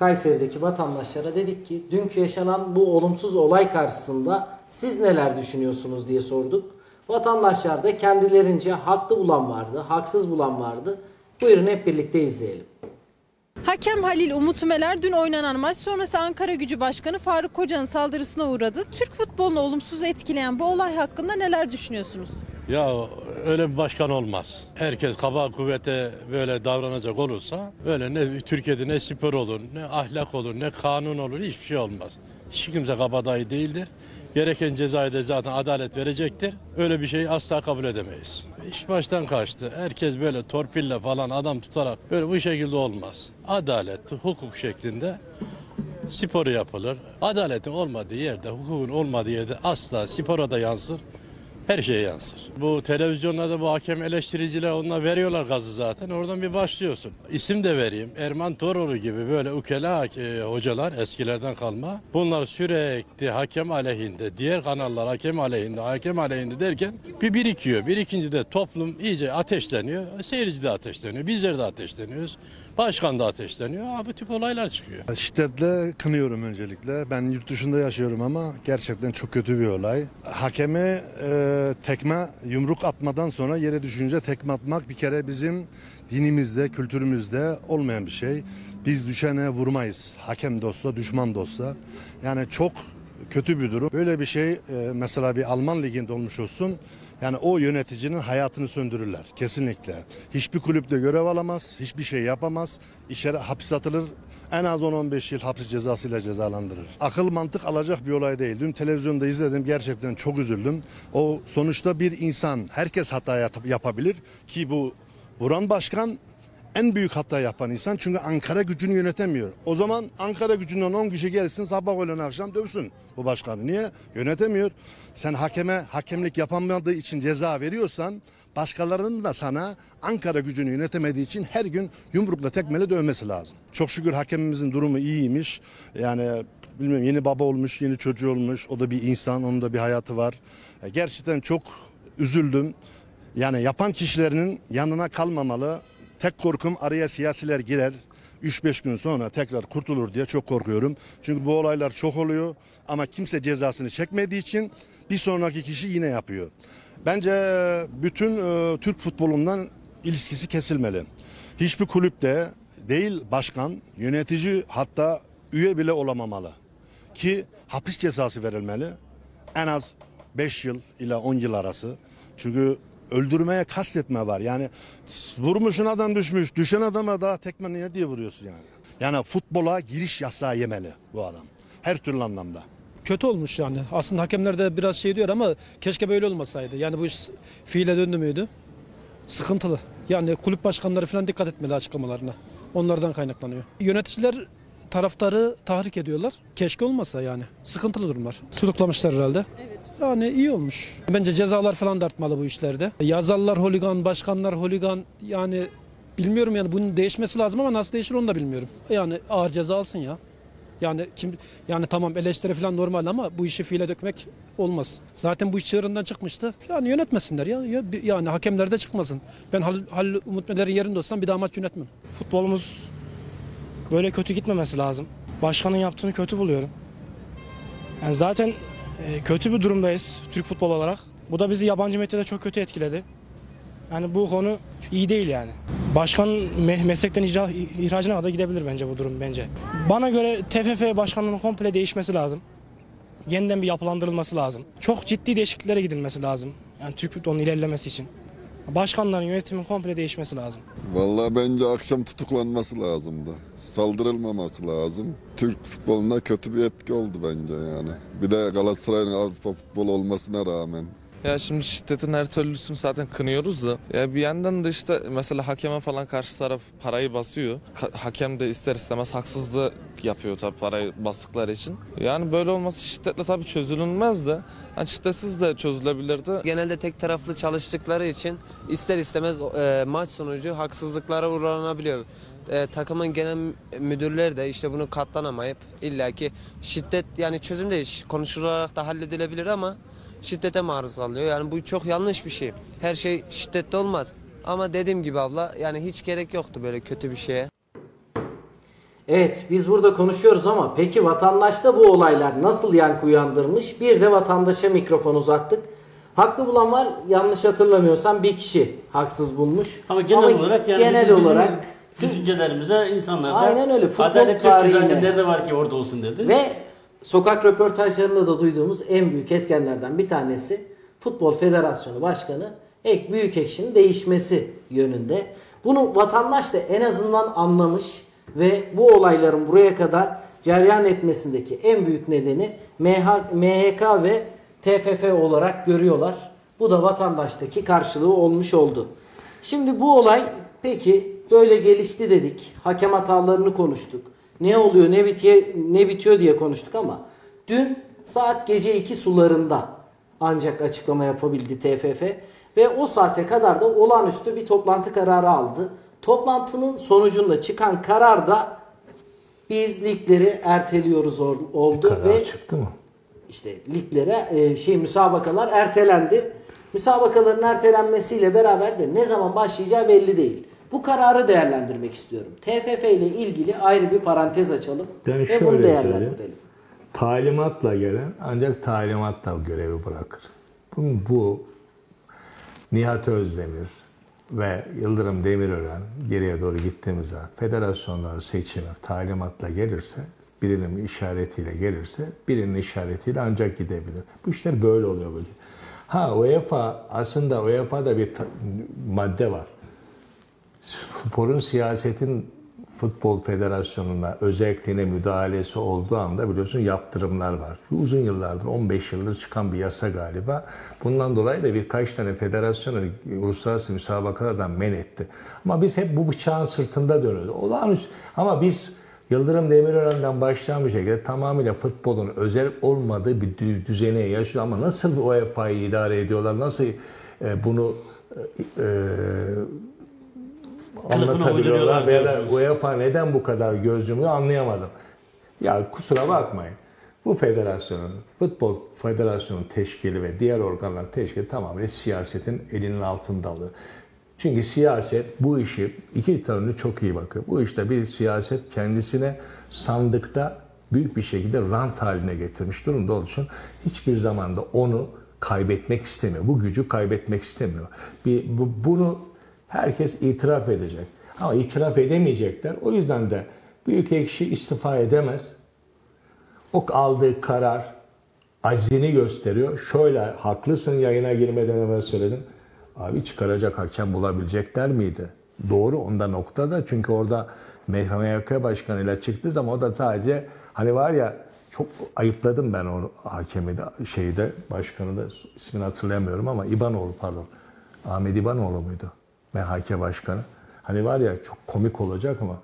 Kayseri'deki vatandaşlara dedik ki dünkü yaşanan bu olumsuz olay karşısında siz neler düşünüyorsunuz diye sorduk. Vatandaşlar da kendilerince haklı bulan vardı, haksız bulan vardı. Buyurun hep birlikte izleyelim. Hakem Halil Umut Ümeler dün oynanan maç sonrası Ankara Gücü Başkanı Faruk Koca'nın saldırısına uğradı. Türk futbolunu olumsuz etkileyen bu olay hakkında neler düşünüyorsunuz? Ya öyle bir başkan olmaz. Herkes kaba kuvvete böyle davranacak olursa böyle ne Türkiye'de ne spor olur, ne ahlak olur, ne kanun olur hiçbir şey olmaz. Hiç kimse kabadayı değildir. Gereken cezayı da zaten adalet verecektir. Öyle bir şeyi asla kabul edemeyiz. İş baştan kaçtı. Herkes böyle torpille falan adam tutarak böyle bu şekilde olmaz. Adalet, hukuk şeklinde sporu yapılır. Adaletin olmadığı yerde, hukukun olmadığı yerde asla spora da yansır, her şeye yansır. Bu televizyonlarda bu hakem eleştiriciler onlar veriyorlar gazı zaten. Oradan bir başlıyorsun. İsim de vereyim. Erman Toroğlu gibi böyle ukela e, hocalar eskilerden kalma. Bunlar sürekli hakem aleyhinde, diğer kanallar hakem aleyhinde, hakem aleyhinde derken bir birikiyor. Birikince de toplum iyice ateşleniyor. Seyirci de ateşleniyor. Bizler de ateşleniyoruz. Başkan da ateşleniyor. Ha, bu tip olaylar çıkıyor. Şiddetle kınıyorum öncelikle. Ben yurt dışında yaşıyorum ama gerçekten çok kötü bir olay. Hakeme e, tekme, yumruk atmadan sonra yere düşünce tekme atmak bir kere bizim dinimizde, kültürümüzde olmayan bir şey. Biz düşene vurmayız. Hakem dostsa, düşman dostsa. Yani çok kötü bir durum. Böyle bir şey e, mesela bir Alman liginde olmuş olsun. Yani o yöneticinin hayatını söndürürler kesinlikle. Hiçbir kulüpte görev alamaz, hiçbir şey yapamaz. İçeri hapis atılır. En az 10-15 yıl hapis cezasıyla cezalandırır. Akıl mantık alacak bir olay değil. Dün televizyonda izledim gerçekten çok üzüldüm. O sonuçta bir insan herkes hata yap- yapabilir ki bu Buran Başkan en büyük hata yapan insan çünkü Ankara gücünü yönetemiyor. O zaman Ankara gücünden 10 kişi gelsin sabah öğlen akşam dövsün bu başkanı. Niye? Yönetemiyor. Sen hakeme hakemlik yapamadığı için ceza veriyorsan başkalarının da sana Ankara gücünü yönetemediği için her gün yumrukla tekmele dövmesi lazım. Çok şükür hakemimizin durumu iyiymiş. Yani bilmiyorum yeni baba olmuş, yeni çocuğu olmuş. O da bir insan, onun da bir hayatı var. E, Gerçekten çok üzüldüm. Yani yapan kişilerin yanına kalmamalı. Tek korkum araya siyasiler girer. 3-5 gün sonra tekrar kurtulur diye çok korkuyorum. Çünkü bu olaylar çok oluyor ama kimse cezasını çekmediği için bir sonraki kişi yine yapıyor. Bence bütün e, Türk futbolundan ilişkisi kesilmeli. Hiçbir kulüpte değil başkan, yönetici hatta üye bile olamamalı. Ki hapis cezası verilmeli. En az 5 yıl ile 10 yıl arası. Çünkü öldürmeye kastetme var. Yani vurmuşun adam düşmüş. Düşen adama daha tekme niye diye vuruyorsun yani. Yani futbola giriş yasağı yemeli bu adam. Her türlü anlamda. kötü olmuş yani. Aslında hakemler de biraz şey diyor ama keşke böyle olmasaydı. Yani bu iş fiile döndü müydü? Sıkıntılı. Yani kulüp başkanları falan dikkat etmeli açıklamalarına. Onlardan kaynaklanıyor. Yöneticiler taraftarı tahrik ediyorlar. Keşke olmasa yani. Sıkıntılı durumlar. Tutuklamışlar herhalde. Yani iyi olmuş. Bence cezalar falan da artmalı bu işlerde. Yazarlar holigan, başkanlar holigan yani bilmiyorum yani bunun değişmesi lazım ama nasıl değişir onu da bilmiyorum. Yani ağır ceza alsın ya. Yani kim yani tamam eleştiri falan normal ama bu işi fiile dökmek olmaz. Zaten bu iş çığırından çıkmıştı. Yani yönetmesinler ya. ya yani hakemler de çıkmasın. Ben Halil, Halil Umut Meler'in yerinde olsam bir daha maç yönetmem. futbolumuz böyle kötü gitmemesi lazım. Başkanın yaptığını kötü buluyorum. Yani zaten e, kötü bir durumdayız Türk futbol olarak. Bu da bizi yabancı medyada çok kötü etkiledi. Yani bu konu iyi değil yani. Başkan me- meslekten icra, ihracına kadar gidebilir bence bu durum bence. Bana göre TFF başkanlığının komple değişmesi lazım. Yeniden bir yapılandırılması lazım. Çok ciddi değişikliklere gidilmesi lazım. Yani Türk futbolunun ilerlemesi için. Başkanların yönetimin komple değişmesi lazım. Vallahi bence akşam tutuklanması lazımdı. Saldırılmaması lazım. Türk futboluna kötü bir etki oldu bence yani. Bir de Galatasaray'ın Avrupa futbolu olmasına rağmen. Ya şimdi şiddetin her türlüsünü zaten kınıyoruz da ya bir yandan da işte mesela hakeme falan karşı taraf parayı basıyor. Ka- hakem de ister istemez haksızlığı yapıyor tabii parayı bastıkları için. Yani böyle olması şiddetle tabii çözülünmez de hani şiddetsiz de çözülebilirdi. Genelde tek taraflı çalıştıkları için ister istemez e, maç sonucu haksızlıklara uğranabiliyor. E, takımın genel müdürleri de işte bunu katlanamayıp illaki şiddet yani çözüm değil konuşularak da halledilebilir ama şiddete maruz kalıyor. Yani bu çok yanlış bir şey. Her şey şiddette olmaz. Ama dediğim gibi abla yani hiç gerek yoktu böyle kötü bir şeye. Evet biz burada konuşuyoruz ama peki vatandaşta bu olaylar nasıl yankı uyandırmış? Bir de vatandaşa mikrofon uzattık. Haklı bulan var yanlış hatırlamıyorsam bir kişi haksız bulmuş. Ama genel olarak yani genel bizim- bizim olarak düşüncelerimize insanlar da Aynen öyle, futbol adalet yok tarihine. nerede var ki orada olsun dedi. Ve sokak röportajlarında da duyduğumuz en büyük etkenlerden bir tanesi Futbol Federasyonu Başkanı Ek Büyük Ekşi'nin değişmesi yönünde. Bunu vatandaş da en azından anlamış ve bu olayların buraya kadar cereyan etmesindeki en büyük nedeni MH, MHK ve TFF olarak görüyorlar. Bu da vatandaştaki karşılığı olmuş oldu. Şimdi bu olay peki böyle gelişti dedik. Hakem hatalarını konuştuk. Ne oluyor ne bitiyor ne bitiyor diye konuştuk ama dün saat gece 2 sularında ancak açıklama yapabildi TFF ve o saate kadar da olağanüstü bir toplantı kararı aldı. Toplantının sonucunda çıkan karar da biz ligleri erteliyoruz ol- oldu Karar ve çıktı mı? işte liglere e, şey müsabakalar ertelendi. Müsabakaların ertelenmesiyle beraber de ne zaman başlayacağı belli değil. Bu kararı değerlendirmek istiyorum. TFF ile ilgili ayrı bir parantez açalım Ben ve bunu söyleyeyim. değerlendirelim. Talimatla gelen ancak talimatla görevi bırakır. Bu, bu Nihat Özdemir ve Yıldırım Demirören geriye doğru gittiğimizde federasyonlar seçimi talimatla gelirse birinin işaretiyle gelirse birinin işaretiyle ancak gidebilir. Bu işler böyle oluyor böyle. Ha UEFA aslında UEFA'da bir madde var. Sporun siyasetin futbol federasyonuna özelliğine müdahalesi olduğu anda biliyorsun yaptırımlar var. Uzun yıllardır 15 yıldır çıkan bir yasa galiba. Bundan dolayı da birkaç tane federasyonu uluslararası müsabakalardan men etti. Ama biz hep bu bıçağın sırtında dönüyoruz. Olağanüstü. Ama biz Yıldırım Demirören'den başlayan bir şekilde tamamıyla futbolun özel olmadığı bir dü- düzene yaşıyor. Ama nasıl UEFA'yı idare ediyorlar, nasıl e, bunu e, Kılıfına anlatabiliyorlar diyorsunuz. UEFA neden bu kadar göz yumuyor anlayamadım. Ya kusura bakmayın. Bu federasyonun, futbol federasyonun teşkili ve diğer organların teşkili tamamen siyasetin elinin altında alıyor. Çünkü siyaset bu işi iki tarafını çok iyi bakıyor. Bu işte bir siyaset kendisine sandıkta büyük bir şekilde rant haline getirmiş durumda olduğu için hiçbir zaman da onu kaybetmek istemiyor. Bu gücü kaybetmek istemiyor. Bir, bu, bunu herkes itiraf edecek. Ama itiraf edemeyecekler. O yüzden de büyük ekşi istifa edemez. O aldığı karar azini gösteriyor. Şöyle haklısın yayına girmeden evvel söyledim. Abi çıkaracak hakem bulabilecekler miydi? Doğru onda noktada çünkü orada MHK başkanıyla çıktığı zaman o da sadece hani var ya çok ayıpladım ben onu hakemi de şeyde başkanı da ismini hatırlayamıyorum ama İbanoğlu pardon. Ahmet İbanoğlu muydu? MHK başkanı. Hani var ya çok komik olacak ama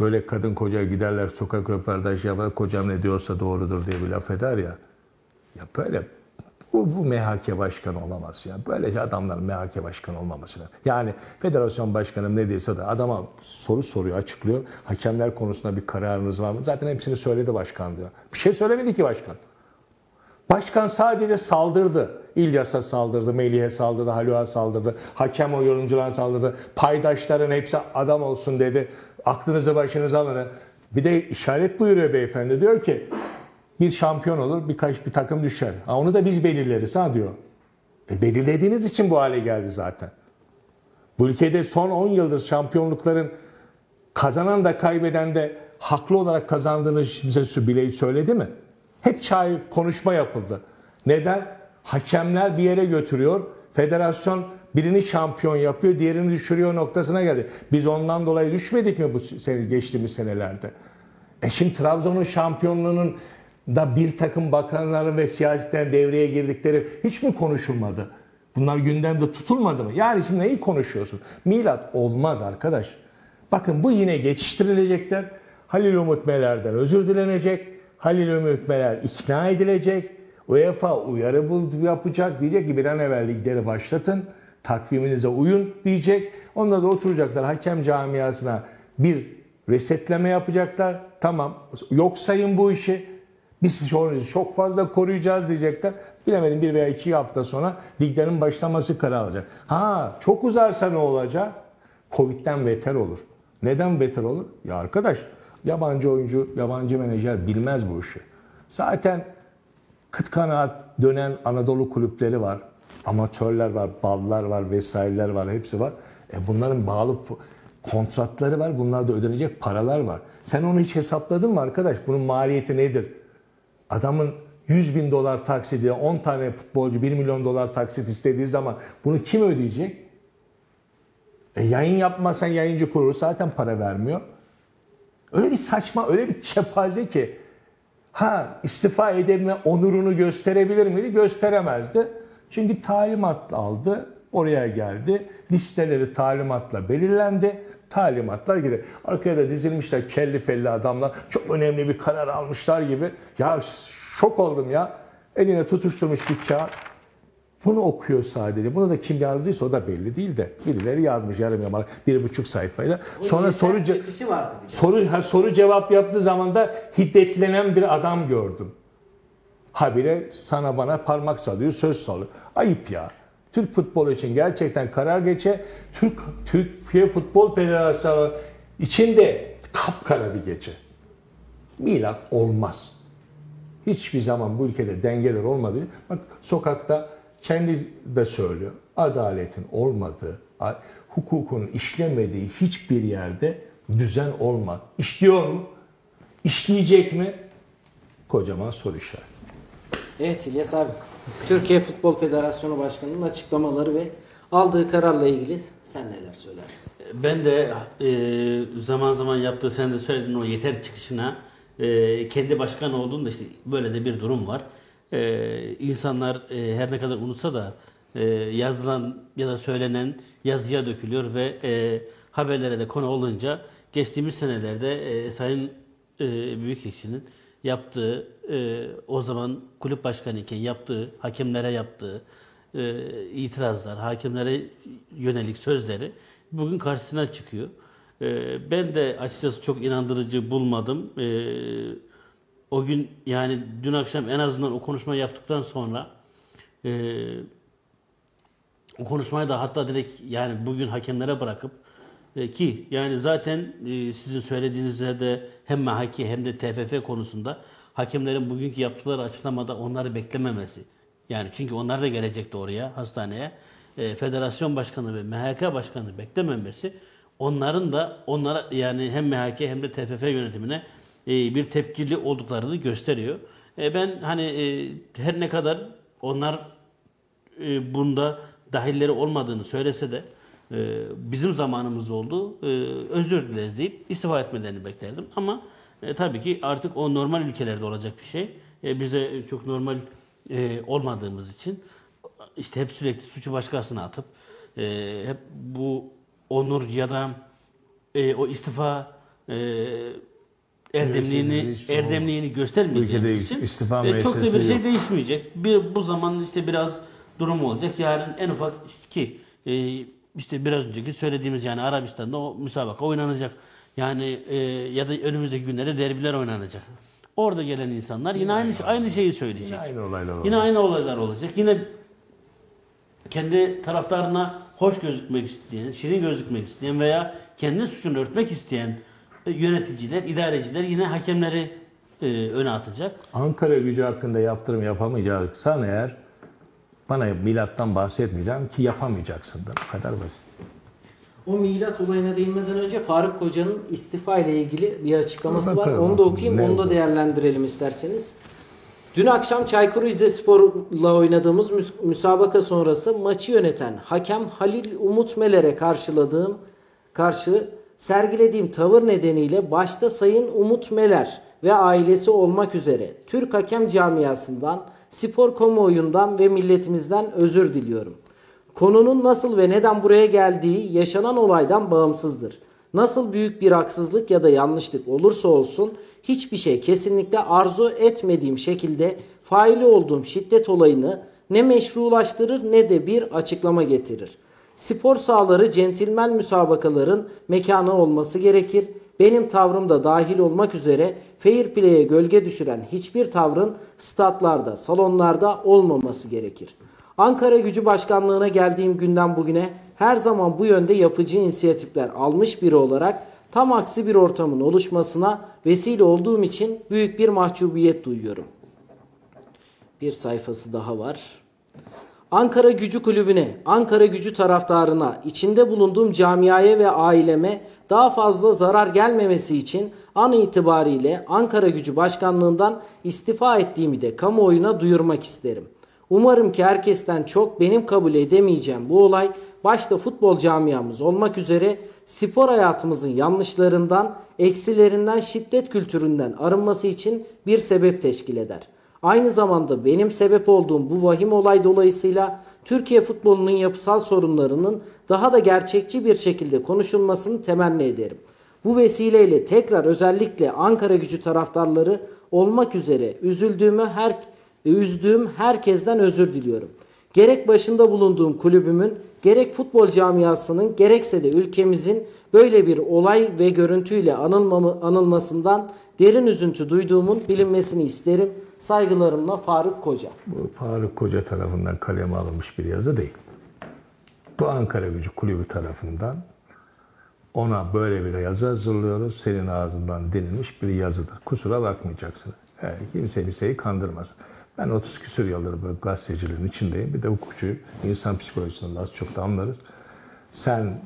böyle kadın koca giderler sokak röportaj yapar kocam ne diyorsa doğrudur diye bir laf eder ya. Ya böyle bu, bu MHK başkanı olamaz ya. Böyle adamlar MHK başkanı olmaması lazım. Yani federasyon başkanım ne diyorsa da adama soru soruyor, açıklıyor. Hakemler konusunda bir kararınız var mı? Zaten hepsini söyledi başkan diyor. Bir şey söylemedi ki başkan. Başkan sadece saldırdı. İlyas'a saldırdı, Melih'e saldırdı, Haluk'a saldırdı, hakem o yorumculara saldırdı. Paydaşların hepsi adam olsun dedi. Aklınızı başınıza alın. Bir de işaret buyuruyor beyefendi. Diyor ki bir şampiyon olur, birkaç bir takım düşer. Ha, onu da biz belirleriz ha diyor. E, belirlediğiniz için bu hale geldi zaten. Bu ülkede son 10 yıldır şampiyonlukların kazanan da kaybeden de haklı olarak kazandığını bize bile söyledi mi? Hep çay konuşma yapıldı. Neden? Hakemler bir yere götürüyor. Federasyon birini şampiyon yapıyor, diğerini düşürüyor noktasına geldi. Biz ondan dolayı düşmedik mi bu sene, geçtiğimiz senelerde? E şimdi Trabzon'un şampiyonluğunun da bir takım bakanların ve siyasetlerin devreye girdikleri hiç mi konuşulmadı? Bunlar gündemde tutulmadı mı? Yani şimdi neyi konuşuyorsun? Milat olmaz arkadaş. Bakın bu yine geçiştirilecekler. Halil Umut Meler'den özür dilenecek. Halil Umut Meler ikna edilecek. UEFA uyarı yapacak. Diyecek ki bir an evvel ligleri başlatın. Takviminize uyun diyecek. Onlar da oturacaklar hakem camiasına bir resetleme yapacaklar. Tamam yok sayın bu işi. Biz onu çok fazla koruyacağız diyecekler. Bilemedim bir veya iki hafta sonra liglerin başlaması kararı alacak. Ha çok uzarsa ne olacak? Covid'den beter olur. Neden beter olur? Ya arkadaş Yabancı oyuncu, yabancı menajer bilmez bu işi. Zaten kıt kanaat dönen Anadolu kulüpleri var. Amatörler var, ballar var, vesaireler var, hepsi var. E bunların bağlı kontratları var. Bunlarda ödenecek paralar var. Sen onu hiç hesapladın mı arkadaş? Bunun maliyeti nedir? Adamın 100 bin dolar taksidi, 10 tane futbolcu 1 milyon dolar taksit istediği zaman bunu kim ödeyecek? E yayın yapmazsan yayıncı kurulu zaten para vermiyor. Öyle bir saçma, öyle bir kepaze ki. Ha istifa edebilme onurunu gösterebilir miydi? Gösteremezdi. Çünkü talimat aldı, oraya geldi. Listeleri talimatla belirlendi. Talimatlar gider. Arkaya da dizilmişler kelli felli adamlar. Çok önemli bir karar almışlar gibi. Ya şok oldum ya. Eline tutuşturmuş bir kağıt. Bunu okuyor sadece. Bunu da kim yazdıysa o da belli değil de. Birileri yazmış yarım yamalak bir buçuk sayfayla. Sonra soru ce- soru ha, soru cevap yaptığı zaman da hiddetlenen bir adam gördüm. Habire sana bana parmak salıyor, söz salıyor. Ayıp ya. Türk futbolu için gerçekten karar geçe. Türk Türkiye Futbol Federasyonu için de kapkara bir gece. Milat olmaz. Hiçbir zaman bu ülkede dengeler olmadığı, bak sokakta kendi de söylüyor. Adaletin olmadığı, hukukun işlemediği hiçbir yerde düzen olmaz. İşliyor mu? İşleyecek mi? Kocaman soru işareti. Evet İlyas abi. Türkiye Futbol Federasyonu Başkanı'nın açıklamaları ve aldığı kararla ilgili sen neler söylersin? Ben de e, zaman zaman yaptığı sen de söylediğin o yeter çıkışına e, kendi başkan olduğunda işte böyle de bir durum var. E, insanlar e, her ne kadar unutsa da e, yazılan ya da söylenen yazıya dökülüyor ve e, haberlere de konu olunca geçtiğimiz senelerde e, Sayın e, Büyükekşi'nin yaptığı e, o zaman kulüp başkanı iken yaptığı hakemlere yaptığı e, itirazlar, hakemlere yönelik sözleri bugün karşısına çıkıyor. E, ben de açıkçası çok inandırıcı bulmadım. E, o gün yani dün akşam en azından o konuşmayı yaptıktan sonra e, o konuşmayı da hatta direkt yani bugün hakemlere bırakıp e, ki yani zaten e, sizin söylediğinizde de hem MHK hem de TFF konusunda hakemlerin bugünkü yaptıkları açıklamada onları beklememesi. Yani çünkü onlar da gelecekti oraya hastaneye. E, federasyon başkanı ve MHK başkanı beklememesi onların da onlara yani hem MHK hem de TFF yönetimine bir tepkili olduklarını gösteriyor. E, ben hani e, her ne kadar onlar e, bunda dahilleri olmadığını söylese de e, bizim zamanımız oldu. E, özür dileriz deyip istifa etmelerini beklerdim. Ama e, tabii ki artık o normal ülkelerde olacak bir şey. E, bize çok normal e, olmadığımız için işte hep sürekli suçu başkasına atıp e, hep bu onur ya da e, o istifa e, erdemliğini şey erdemliğini göstermeyeceğimiz için istifa e, çok da bir şey yok. değişmeyecek. Bir bu zaman işte biraz durum olacak. Yarın en ufak ki e, işte biraz önceki söylediğimiz yani Arabistan'da o müsabaka oynanacak. Yani e, ya da önümüzdeki günlerde derbiler oynanacak. Orada gelen insanlar yine aynı aynı şeyi söyleyecek. Yine aynı olaylar olacak. Yine aynı olaylar olacak. Yine kendi taraftarına hoş gözükmek isteyen, şirin gözükmek isteyen veya kendi suçunu örtmek isteyen yöneticiler, idareciler yine hakemleri e, öne atacak. Ankara gücü hakkında yaptırım yapamayacaksan eğer bana milattan bahsetmeyeceğim ki yapamayacaksın da. Bu kadar basit. O milat olayına değinmeden önce Faruk Koca'nın istifa ile ilgili bir açıklaması var. Onu da okuyayım, Ne onu da değerlendirelim isterseniz. Dün akşam Çaykur Rizespor'la oynadığımız müs- müsabaka sonrası maçı yöneten hakem Halil Umut Meler'e karşıladığım karşı sergilediğim tavır nedeniyle başta Sayın Umut Meler ve ailesi olmak üzere Türk hakem camiasından, spor kamuoyundan ve milletimizden özür diliyorum. Konunun nasıl ve neden buraya geldiği yaşanan olaydan bağımsızdır. Nasıl büyük bir haksızlık ya da yanlışlık olursa olsun hiçbir şey kesinlikle arzu etmediğim şekilde faili olduğum şiddet olayını ne meşrulaştırır ne de bir açıklama getirir. Spor sahaları centilmen müsabakaların mekanı olması gerekir. Benim tavrım da dahil olmak üzere fair play'e gölge düşüren hiçbir tavrın statlarda, salonlarda olmaması gerekir. Ankara Gücü Başkanlığı'na geldiğim günden bugüne her zaman bu yönde yapıcı inisiyatifler almış biri olarak tam aksi bir ortamın oluşmasına vesile olduğum için büyük bir mahcubiyet duyuyorum. Bir sayfası daha var. Ankara Gücü Kulübü'ne, Ankara Gücü taraftarına, içinde bulunduğum camiaya ve aileme daha fazla zarar gelmemesi için an itibariyle Ankara Gücü Başkanlığından istifa ettiğimi de kamuoyuna duyurmak isterim. Umarım ki herkesten çok benim kabul edemeyeceğim bu olay başta futbol camiamız olmak üzere spor hayatımızın yanlışlarından, eksilerinden, şiddet kültüründen arınması için bir sebep teşkil eder. Aynı zamanda benim sebep olduğum bu vahim olay dolayısıyla Türkiye futbolunun yapısal sorunlarının daha da gerçekçi bir şekilde konuşulmasını temenni ederim. Bu vesileyle tekrar özellikle Ankara gücü taraftarları olmak üzere üzüldüğümü her üzdüğüm herkesten özür diliyorum. Gerek başında bulunduğum kulübümün, gerek futbol camiasının, gerekse de ülkemizin böyle bir olay ve görüntüyle anılmamı, anılmasından derin üzüntü duyduğumun bilinmesini isterim. Saygılarımla Faruk Koca. Bu Faruk Koca tarafından kaleme alınmış bir yazı değil. Bu Ankara Gücü Kulübü tarafından ona böyle bir yazı hazırlıyoruz. Senin ağzından denilmiş bir yazıdır. Kusura bakmayacaksın. Yani kimse kimseyi kandırmaz. Ben 30 küsur yıldır bu gazeteciliğin içindeyim. Bir de hukukçu, insan psikolojisinden az çok da anlarız. Sen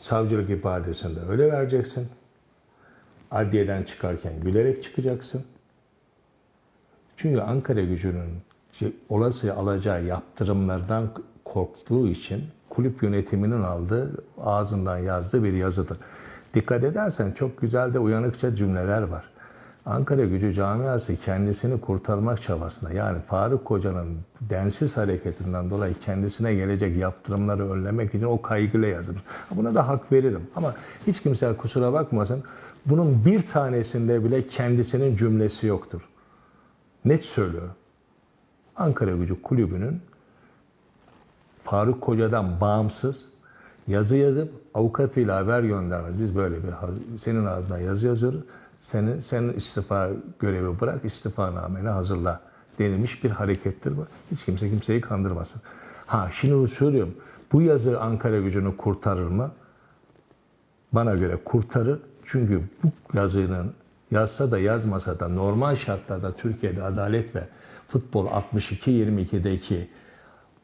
savcılık ifadesinde öyle vereceksin. Adliyeden çıkarken gülerek çıkacaksın. Çünkü Ankara gücünün olası alacağı yaptırımlardan korktuğu için kulüp yönetiminin aldığı, ağzından yazdığı bir yazıdır. Dikkat edersen çok güzel de uyanıkça cümleler var. Ankara gücü camiası kendisini kurtarmak çabasında yani Faruk Koca'nın densiz hareketinden dolayı kendisine gelecek yaptırımları önlemek için o kaygıyla yazılmış. Buna da hak veririm ama hiç kimse kusura bakmasın bunun bir tanesinde bile kendisinin cümlesi yoktur. Net söylüyorum. Ankara Gücü Kulübü'nün Faruk Koca'dan bağımsız yazı yazıp avukatıyla haber göndermez. Biz böyle bir senin ağzından yazı yazıyoruz. Senin, senin istifa görevi bırak, istifanameni hazırla denilmiş bir harekettir bu. Hiç kimse kimseyi kandırmasın. Ha şimdi söylüyorum. Bu yazı Ankara gücünü kurtarır mı? Bana göre kurtarır. Çünkü bu yazının yazsa da yazmasa da normal şartlarda Türkiye'de adalet ve futbol 62-22'deki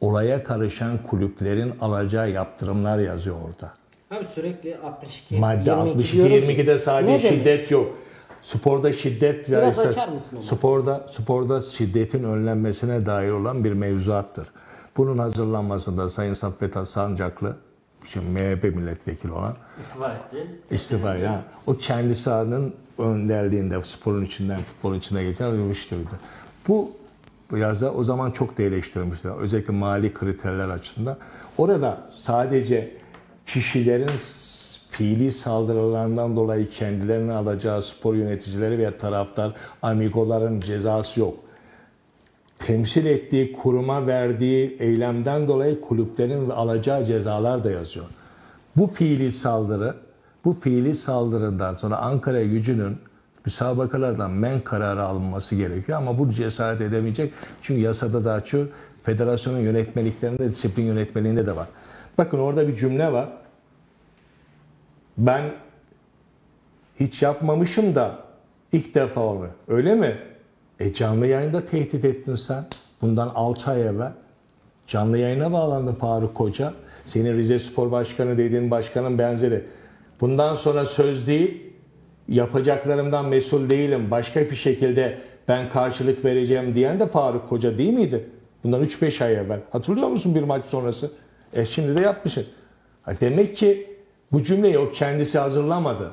olaya karışan kulüplerin alacağı yaptırımlar yazıyor orada. Abi sürekli 62, Madde 22 diyoruz. 62-22'de sadece Ne demek? şiddet yok. Sporda şiddet ve sporda sporda şiddetin önlenmesine dair olan bir mevzuattır. Bunun hazırlanmasında Sayın Saffet Sancaklı, şimdi MHP milletvekili olan İstifa etti. istifa ya. O kendisi adının önderliğinde sporun içinden futbolun içine geçen müşteriydi. Bu bu yazda o zaman çok da eleştirilmişti. Özellikle mali kriterler açısından. Orada sadece kişilerin fiili saldırılarından dolayı kendilerini alacağı spor yöneticileri ve taraftar amigoların cezası yok. Temsil ettiği kuruma verdiği eylemden dolayı kulüplerin alacağı cezalar da yazıyor. Bu fiili saldırı, bu fiili saldırından sonra Ankara gücünün müsabakalardan men kararı alınması gerekiyor ama bu cesaret edemeyecek. Çünkü yasada da açıyor. Federasyonun yönetmeliklerinde, disiplin yönetmeliğinde de var. Bakın orada bir cümle var. Ben hiç yapmamışım da ilk defa oluyor. Öyle mi? E canlı yayında tehdit ettin sen. Bundan 6 ay evvel. Canlı yayına bağlandı Faruk Koca. Senin Rize Spor Başkanı dediğin başkanın benzeri. Bundan sonra söz değil, yapacaklarımdan mesul değilim. Başka bir şekilde ben karşılık vereceğim diyen de Faruk Koca değil miydi? Bundan 3-5 ay evvel. Hatırlıyor musun bir maç sonrası? E şimdi de yapmışsın. Ha demek ki bu cümleyi o kendisi hazırlamadı.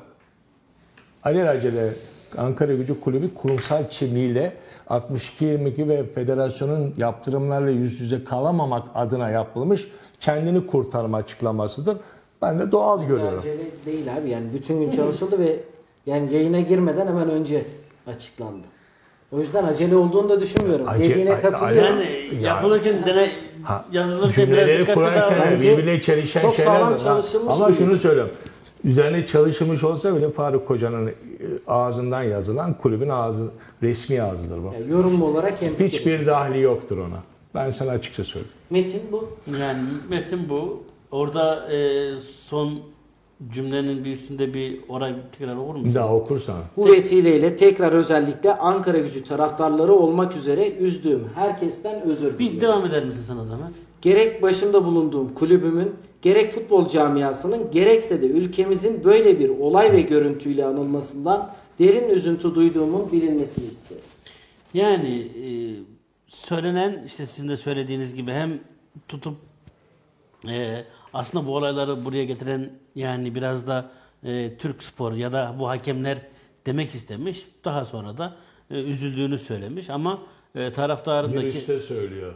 Alelacele Ankara Gücü Kulübü kurumsal kimliğiyle 62-22 ve federasyonun yaptırımlarla yüz yüze kalamamak adına yapılmış kendini kurtarma açıklamasıdır. Ben de doğal görüyorum. Acele değil abi yani bütün gün çalışıldı ve yani yayına girmeden hemen önce açıklandı. O yüzden acele olduğunu da düşünmüyorum. Ace- Dediğine katılıyorum. Yani yapılırken dene Ha, yazılırken biraz cümleleri dikkatli kurarken birbirine çelişen çok şeyler sağlam var. Ama şunu söylüyorum. Üzerine çalışılmış olsa bile Faruk Koca'nın ağzından yazılan kulübün ağzı, resmi ağzıdır bu. Yani yorumlu olarak hemfikiriz. Hiçbir dahli yoktur ona. Ben sana açıkça söyleyeyim. Metin bu. Yani metin bu. Orada e, son cümlenin bir üstünde bir orayı tekrar okur musun? Bir daha okursan. Bu vesileyle tekrar özellikle Ankara gücü taraftarları olmak üzere üzdüğüm herkesten özür Bir diliyorum. devam eder misin sana zahmet? Gerek başında bulunduğum kulübümün, gerek futbol camiasının, gerekse de ülkemizin böyle bir olay ve görüntüyle anılmasından derin üzüntü duyduğumun bilinmesini isterim. Yani e, söylenen işte sizin de söylediğiniz gibi hem tutup e, aslında bu olayları buraya getiren yani biraz da e, Türk spor ya da bu hakemler demek istemiş. Daha sonra da e, üzüldüğünü söylemiş ama e, taraftarındaki de söylüyor.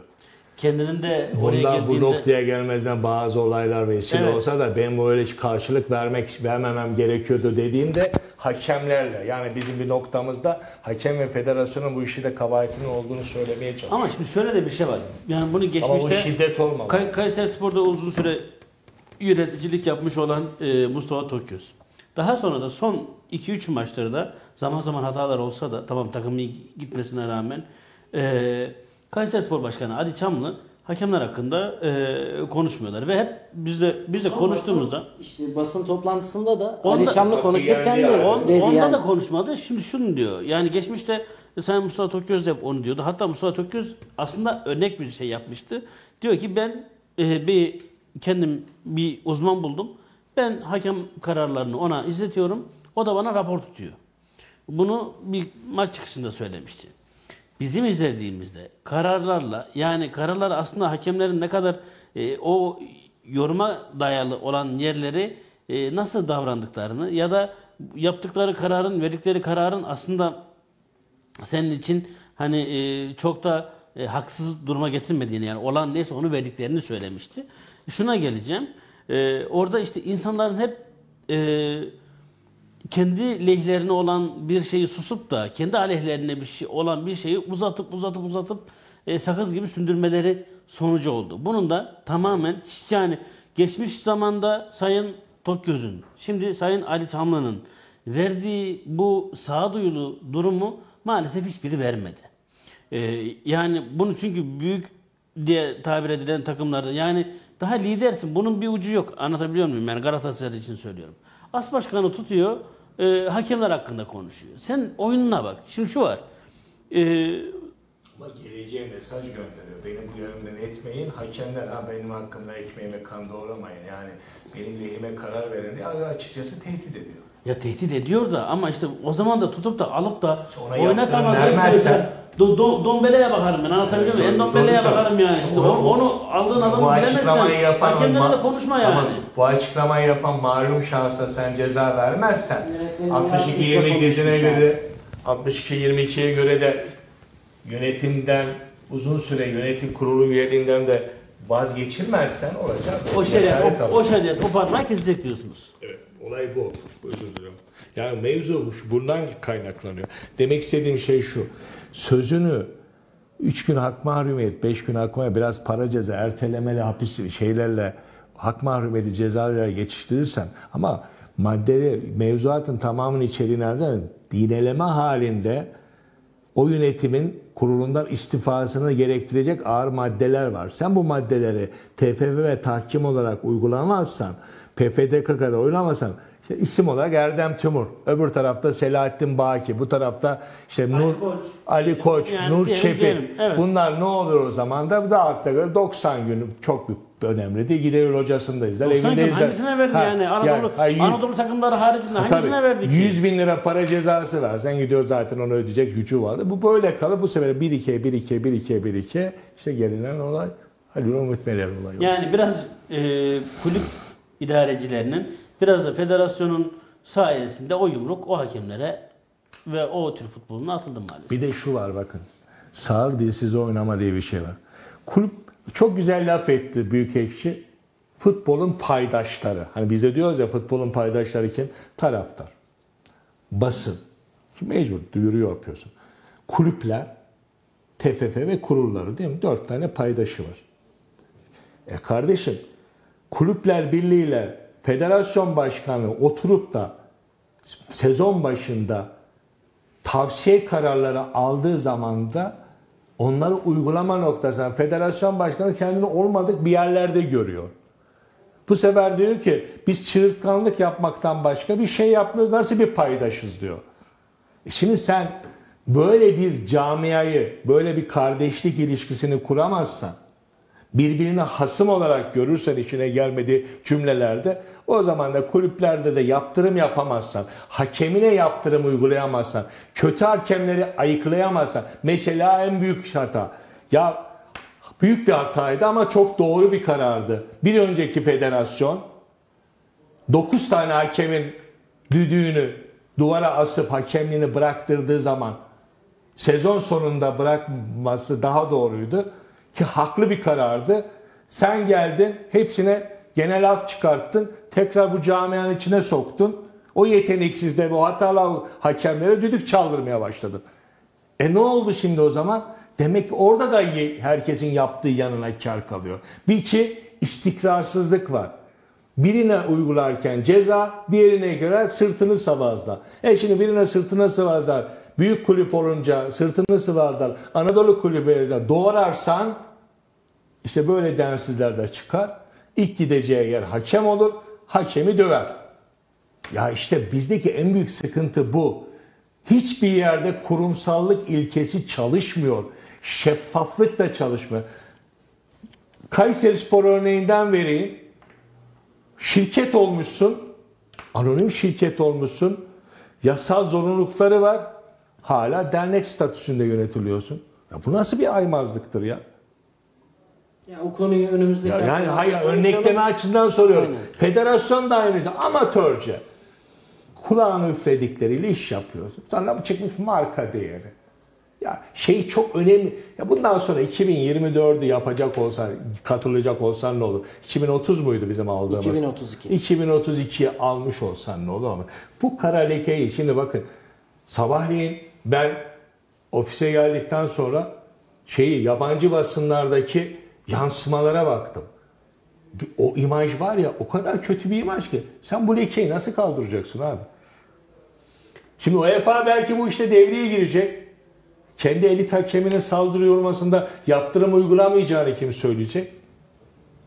Kendinin de oraya Bundan bu girdiğinde noktaya gelmeden bazı olaylar vesile Evet. olsa da ben böyle karşılık vermek vermemem gerekiyordu dediğinde hakemlerle yani bizim bir noktamızda hakem ve federasyonun bu işi de kabahatinin olduğunu söylemeye çalışıyor. ama şimdi şöyle de bir şey var. Yani bunu Ama geçmişte bu şiddet olmamalı. Kay- Kayseri Spor'da uzun süre yöneticilik yapmış olan e, Mustafa Tokyöz. Daha sonra da son 2-3 maçlarda zaman zaman hatalar olsa da tamam takımın gitmesine rağmen e, Kayseri Spor Başkanı Ali Çamlı hakemler hakkında e, konuşmuyorlar ve hep biz de biz de Son konuştuğumuzda basın, işte basın toplantısında da Onda- Ali Çamlı konuşurken geldi de yani. On, dedi onda yani. da konuşmadı. Şimdi şunu diyor. Yani geçmişte Sayın Mustafa Toköz de hep onu diyordu. Hatta Mustafa Toköz aslında örnek bir şey yapmıştı. Diyor ki ben e, bir kendim bir uzman buldum. Ben hakem kararlarını ona izletiyorum. O da bana rapor tutuyor. Bunu bir maç çıkışında söylemişti. Bizim izlediğimizde kararlarla yani kararlar aslında hakemlerin ne kadar e, o yoruma dayalı olan yerleri e, nasıl davrandıklarını ya da yaptıkları kararın verdikleri kararın aslında senin için hani e, çok da e, haksız duruma getirmediğini yani olan neyse onu verdiklerini söylemişti. Şuna geleceğim. E, orada işte insanların hep e, kendi lehlerine olan bir şeyi susup da kendi aleyhlerine bir şey olan bir şeyi uzatıp uzatıp uzatıp e, sakız gibi sündürmeleri sonucu oldu. Bunun da tamamen yani geçmiş zamanda Sayın Tokgöz'ün, şimdi Sayın Ali Çamlı'nın verdiği bu sağduyulu durumu maalesef hiçbiri vermedi. E, yani bunu çünkü büyük diye tabir edilen takımlarda yani daha lidersin. Bunun bir ucu yok. Anlatabiliyor muyum? Yani Galatasaray için söylüyorum. As başkanı tutuyor, e, hakemler hakkında konuşuyor. Sen oyununa bak. Şimdi şu var. E, Ama geleceğe mesaj gönderiyor. Beni bu yönümden etmeyin. Hakemler ha benim hakkımda ekmeğime kan doğramayın. Yani benim lehime karar verin diye açıkçası tehdit ediyor. ya tehdit ediyor da ama işte o zaman da tutup da alıp da ona oynatamaz. yaptığını vermezsen- Do, do, dombeleye bakarım ben anlatabiliyor muyum? En dombeleye Doğru bakarım yani. Şimdi O- onu, onu aldığın adamı bilemezsen yapan hakemlere de konuşma yani. Ama bu açıklamayı yapan malum şahsa sen ceza vermezsen Yönetmenin 62 mikrofonu 22'sine düşmüş göre 62 22'ye göre de yönetimden uzun süre yönetim kurulu üyeliğinden de vazgeçilmezsen olacak. O Cesaret o, o şeyler, o parmağı kesecek diyorsunuz. Evet, olay bu. Özür dilerim. Yani mevzu bu- bundan kaynaklanıyor. Demek istediğim şey şu. Sözünü 3 gün hak mahrumiyet, 5 gün hak mahrumiyet, biraz para ceza, ertelemeli hapis şeylerle hak mahrumiyeti cezalarla geçiştirirsen ama madde mevzuatın tamamının içeriği nereden? Dineleme halinde o yönetimin kurulundan istifasını gerektirecek ağır maddeler var. Sen bu maddeleri TFF ve tahkim olarak uygulamazsan, PPDKK'da uygulamazsan işte isim olarak Erdem Tümur, öbür tarafta Selahattin Baki, bu tarafta işte Nur Koç. Ali Koç, Yani Nur Çepi. evet. Bunlar ne olur o zaman da rahatla göre 90 gün çok bir önemli değil. Gider hocasında izler, 90 evinde gün izler. hangisine verdi Ha, yani? Anadolu, hayır, Anadolu takımları haricinde hangisine Tabii, verdi ki? 100 bin lira para cezası var. Sen gidiyor zaten onu ödeyecek gücü vardı. Bu böyle kalır. Bu sefer 1-2, 1-2, 1-2, 1-2 işte gelinen olay Halil Umut Meler olayı. Yani biraz e, kulüp idarecilerinin biraz da federasyonun sayesinde o yumruk o hakemlere ve o tür futboluna atıldı maalesef. Bir de şu var bakın. Sağır dilsiz oynama diye bir şey var. Kulüp çok güzel laf etti Büyükekşi. Futbolun paydaşları. Hani bizde diyoruz ya futbolun paydaşları kim? Taraftar. Basın. Mecbur duyuruyor yapıyorsun. Kulüpler, TFF ve kurulları değil mi? Dört tane paydaşı var. E kardeşim kulüpler birliğiyle federasyon başkanı oturup da sezon başında tavsiye kararları aldığı zaman da onları uygulama noktasında federasyon başkanı kendini olmadık bir yerlerde görüyor. Bu sefer diyor ki biz çığırtkanlık yapmaktan başka bir şey yapmıyoruz. Nasıl bir paydaşız diyor. E Şimdi sen böyle bir camiayı, böyle bir kardeşlik ilişkisini kuramazsan, birbirini hasım olarak görürsen işine gelmediği cümlelerde o zaman da kulüplerde de yaptırım yapamazsan, hakemine yaptırım uygulayamazsan, kötü hakemleri ayıklayamazsan, mesela en büyük hata. Ya büyük bir hataydı ama çok doğru bir karardı. Bir önceki federasyon 9 tane hakemin düdüğünü duvara asıp hakemliğini bıraktırdığı zaman sezon sonunda bırakması daha doğruydu ki haklı bir karardı. Sen geldin hepsine genel af çıkarttın. Tekrar bu camianın içine soktun. O yeteneksizde bu hatalı hakemlere düdük çaldırmaya başladın. E ne oldu şimdi o zaman? Demek ki orada da herkesin yaptığı yanına kar kalıyor. Bir ki istikrarsızlık var. Birine uygularken ceza, diğerine göre sırtını sıvazlar. E şimdi birine sırtını sıvazlar, büyük kulüp olunca sırtını sıvazlar, Anadolu kulüplerinde doğrarsan işte böyle densizler de çıkar. İlk gideceği yer hakem olur, hakemi döver. Ya işte bizdeki en büyük sıkıntı bu. Hiçbir yerde kurumsallık ilkesi çalışmıyor. Şeffaflık da çalışmıyor. Kayseri Spor örneğinden vereyim. Şirket olmuşsun, anonim şirket olmuşsun, yasal zorunlulukları var. Hala dernek statüsünde yönetiliyorsun. Ya bu nasıl bir aymazlıktır ya? Ya o konuyu önümüzdeki Ya yani hayır örnekleme açısından soruyorum. Aynen. Federasyon da aynı amatörce kulağını üfledikleriyle iş yapıyorsun. Sonra bu çıkmış marka değeri. Ya şey çok önemli. Ya bundan sonra 2024'ü yapacak olsan, katılacak olsan ne olur? 2030 muydu bizim aldığımız? 2032. 2032'yi almış olsan ne olur ama bu kara lekeyi şimdi bakın sabahleyin ben ofise geldikten sonra şeyi yabancı basınlardaki yansımalara baktım. O imaj var ya o kadar kötü bir imaj ki sen bu lekeyi nasıl kaldıracaksın abi? Şimdi UEFA belki bu işte devreye girecek. Kendi elit hakemine saldırı yormasında yaptırım uygulamayacağını kim söyleyecek?